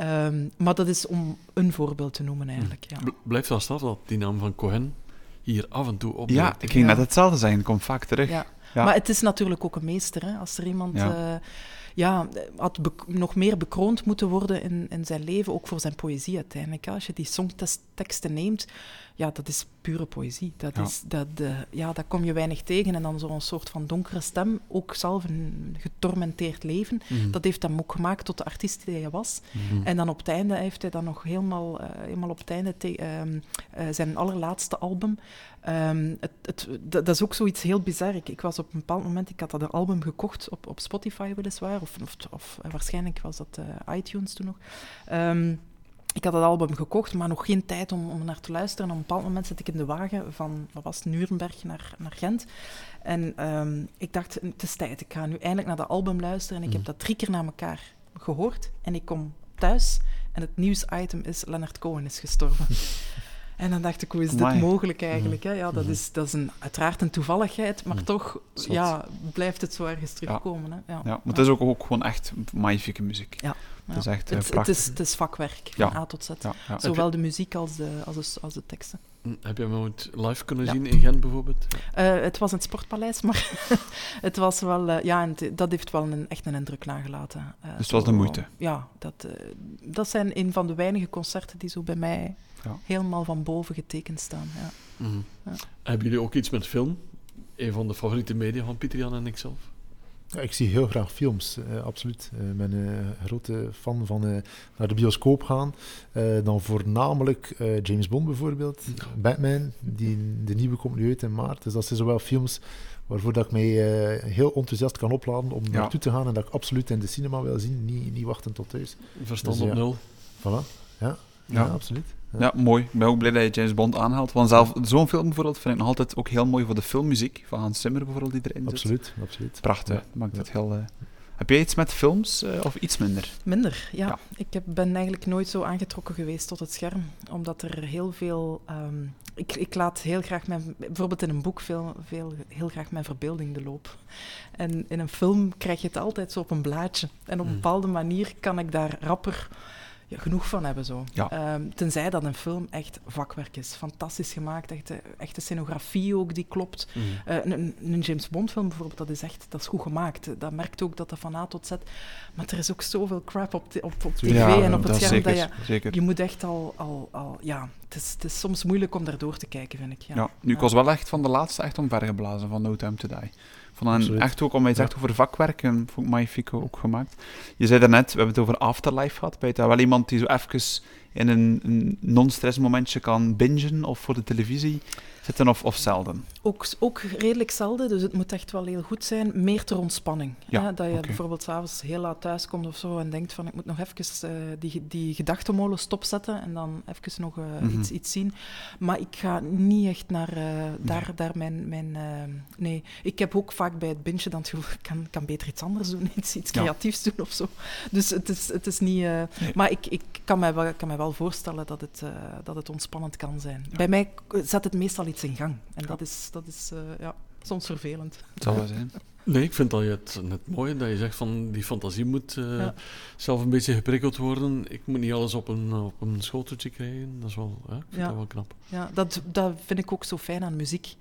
Um, maar dat is om een voorbeeld te noemen eigenlijk. Ja. Blijft wel staan dat die naam van Cohen hier af en toe op. Ja, ik ging net hetzelfde zeggen, komt vaak terug. Ja. Ja. Maar het is natuurlijk ook een meester. Hè? Als er iemand ja. Uh, ja, had nog meer bekroond moeten worden in, in zijn leven, ook voor zijn poëzie uiteindelijk. Als je die songteksten neemt, ja, dat is pure poëzie. Dat, ja. is, dat, uh, ja, dat kom je weinig tegen. En dan zo'n soort van donkere stem, ook zelf een getormenteerd leven. Mm. Dat heeft hem ook gemaakt tot de artiest die hij was. Mm. En dan op het einde heeft hij dan nog helemaal, uh, helemaal op het einde te, uh, zijn allerlaatste album. Um, het, het, dat, dat, is ook zoiets heel bizar. Ik, ik, was op een bepaald moment, ik had dat album gekocht op, op Spotify weliswaar, of, of, of waarschijnlijk was dat iTunes toen nog. Um, ik had het album gekocht, maar nog geen tijd om, om naar te luisteren. En op een bepaald moment zit ik in de wagen van, wat was het, Nuremberg naar, naar Gent. En um, ik dacht, het is tijd, ik ga nu eindelijk naar dat album luisteren. En ik heb dat drie keer na elkaar gehoord. En ik kom thuis en het nieuwsitem is Leonard Cohen is gestorven. En dan dacht ik, hoe is dit mogelijk eigenlijk? Hè? Ja, dat is, dat is een, uiteraard een toevalligheid, maar toch ja, blijft het zo ergens terugkomen. Hè? Ja. ja maar het is ook, ook gewoon echt magnifieke muziek. Ja. Het is echt uh, het, het, is, het is vakwerk, van A tot Z. Zowel de muziek als de, als de, als de teksten. Heb je hem ooit live kunnen zien in Gent bijvoorbeeld? Uh, het was in het Sportpaleis, maar het was wel... Uh, ja, en dat heeft wel een, echt een indruk nagelaten. dus het was de moeite? Ja, dat, dat zijn een van de weinige concerten die zo bij mij ja. helemaal van boven getekend staan. Ja. Mm -hmm. ja. Hebben jullie ook iets met film? Een van de favoriete media van Pieter Jan en ikzelf? Ja, ik zie heel graag films, uh, absoluut. Ik uh, ben een grote fan van uh, naar de bioscoop gaan. dan voornamelijk James Bond bijvoorbeeld, Batman, die, de nieuwe komt nu uit in maart. Dus dat zijn zowel films waarvoor dat ik mij heel enthousiast kan opladen om ja. naartoe te gaan en dat ik absoluut in de cinema wil zien, niet, niet wachten tot thuis. Verstand dus, op nul. Voilà, ja, ja. absoluut. Ja. mooi. Ik ben ook blij dat je James Bond aanhaalt. Want zelf, zo'n film bijvoorbeeld vind ik nog altijd ook heel mooi voor de filmmuziek van Hans Zimmer bijvoorbeeld, die erin absoluut, zit. Absoluut, Prachtig, ja. maakt het heel... Uh... Heb jij iets met films eh, of iets minder? Minder, ja. Ja. Ik heb, ben eigenlijk nooit zo aangetrokken geweest tot het scherm, omdat er heel veel... ehm, ik, ik laat heel graag mijn... Bijvoorbeeld in een boek veel, veel, heel graag mijn verbeelding de loop. En in een film krijg je het altijd zo op een blaadje. En op een Mm. bepaalde manier kan ik daar rapper ja, genoeg van hebben. Zo. Ja. Ehm, tenzij dat een film echt vakwerk is. Fantastisch gemaakt, echte, echte scenografie ook die klopt. Mm. Eh, een, een James Bond film bijvoorbeeld, dat is echt dat is goed gemaakt. Dat merkt ook dat dat van A tot Z. Maar er is ook zoveel crap op, op, op tv en op het scherm zeker, dat je, zeker. je moet echt al, al, al ja, het is, het is soms moeilijk om daardoor te kijken, vind ik. Ja. Ja, nu, ik was wel echt van de laatste echt omvergeblazen van No Time To Die. Vond Absoluut. echt ook, omdat je het Ja. zegt over vakwerk, en vond ik Magnifico ook gemaakt. Je zei daarnet, we hebben het over Afterlife gehad. Je daar wel iemand die zo even in een, een non-stress momentje kan bingen of voor de televisie zitten of, of zelden? Ook, ook redelijk zelden, dus het moet echt wel heel goed zijn. Meer ter ontspanning. Ja, hè, dat je oké. bijvoorbeeld s'avonds heel laat thuis komt of zo en denkt van ik moet nog even eh, die, die gedachtenmolen stopzetten en dan even nog eh, Mhm. iets, iets zien. Maar ik ga niet echt naar eh, daar, daar mijn... mijn nee, ik heb ook vaak bij het bingen dan het gevoel, ik kan, kan beter iets anders doen, iets, iets Ja. creatiefs doen of zo. Dus het is, het is niet... Nee. Maar ik, ik kan, mij wel, kan mij wel voorstellen dat het, eh, dat het ontspannend kan zijn. Bij mij zet het meestal iets in gang. En dat is, dat is eh, ja, soms vervelend. Het zal wel zijn. Nee, ik vind dat je het net mooi dat je zegt van die fantasie moet eh, Ja. zelf een beetje geprikkeld worden. Ik moet niet alles op een, op een schoteltje krijgen. Dat is wel, hè, ik vind Ja. dat wel knap. Ja, dat, dat vind ik ook zo fijn aan muziek.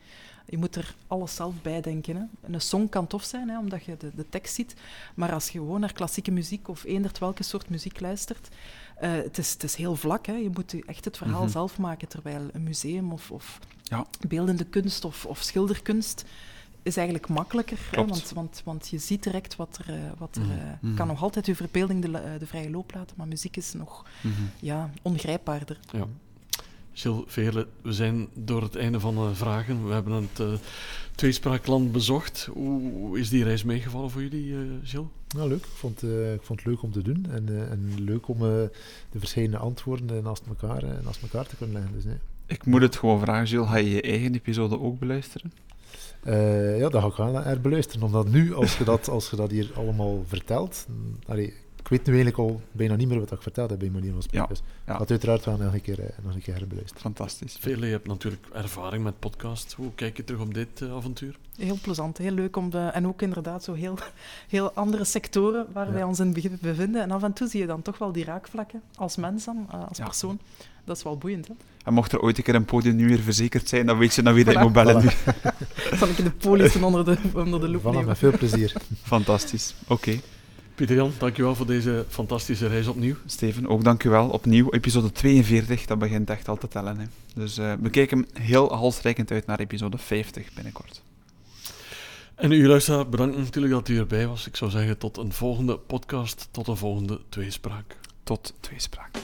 Je moet er alles zelf bij denken. Hè. Een song kan tof zijn, hè, omdat je de, de tekst ziet. Maar als je gewoon naar klassieke muziek of eender welke soort muziek luistert, eh, het, is, het is heel vlak. Hè. Je moet echt het verhaal Mhm. zelf maken. Terwijl een museum of, of Ja. beeldende kunst of, of schilderkunst is eigenlijk makkelijker. Hè, want, want, want je ziet direct wat er... eh, wat er Mhm. eh, Mhm. kan nog altijd je verbeelding de, de vrije loop laten, maar muziek is nog ja, ongrijpbaarder. Ja. Gilles Veerle, we zijn door het einde van de vragen. We hebben het eh, tweespraakland bezocht. Hoe is die reis meegevallen voor jullie, eh Gilles? Nou, leuk. Ik vond, eh, ik vond het leuk om te doen. En, eh, en leuk om eh, de verschillende antwoorden naast elkaar, naast elkaar te kunnen leggen. Dus, nee. Ik moet het gewoon vragen, Gilles. Ga je je eigen episode ook beluisteren? Eh, ja, dat ga ik wel naar beluisteren. Omdat nu, als je dat, als je dat hier allemaal vertelt... allee, weet nu eigenlijk al bijna niet meer wat ik verteld heb bij manier van spreken. Ja, Dus uiteraard wel nog een keer, eh, nog een keer herbeluisteren. Fantastisch. Veerle, je hebt natuurlijk ervaring met podcast. Hoe kijk je terug op dit eh, avontuur? Heel plezant, heel leuk om de, en ook inderdaad zo heel, heel andere sectoren waar Ja. wij ons in be- bevinden. En af en toe zie je dan toch wel die raakvlakken als mens dan, eh, als Ja. persoon. Dat is wel boeiend, hè? En mocht er ooit een keer een podium nu weer verzekerd zijn, dan weet je naar wie je Voilà. moet bellen Voilà. nu. Zal ik de polissen onder de, onder de loep Voilà, nemen. met veel plezier. Fantastisch. Oké. Pieter Jan, dankjewel voor deze fantastische reis opnieuw. Steven, ook dankjewel. Opnieuw, episode 42, dat begint echt al te tellen. Hè. Dus eh, we kijken heel halsreikend uit naar episode 50 binnenkort. En u luisteraar, bedankt natuurlijk dat u erbij was. Ik zou zeggen tot een volgende podcast, tot een volgende tweespraak. Tot tweespraak.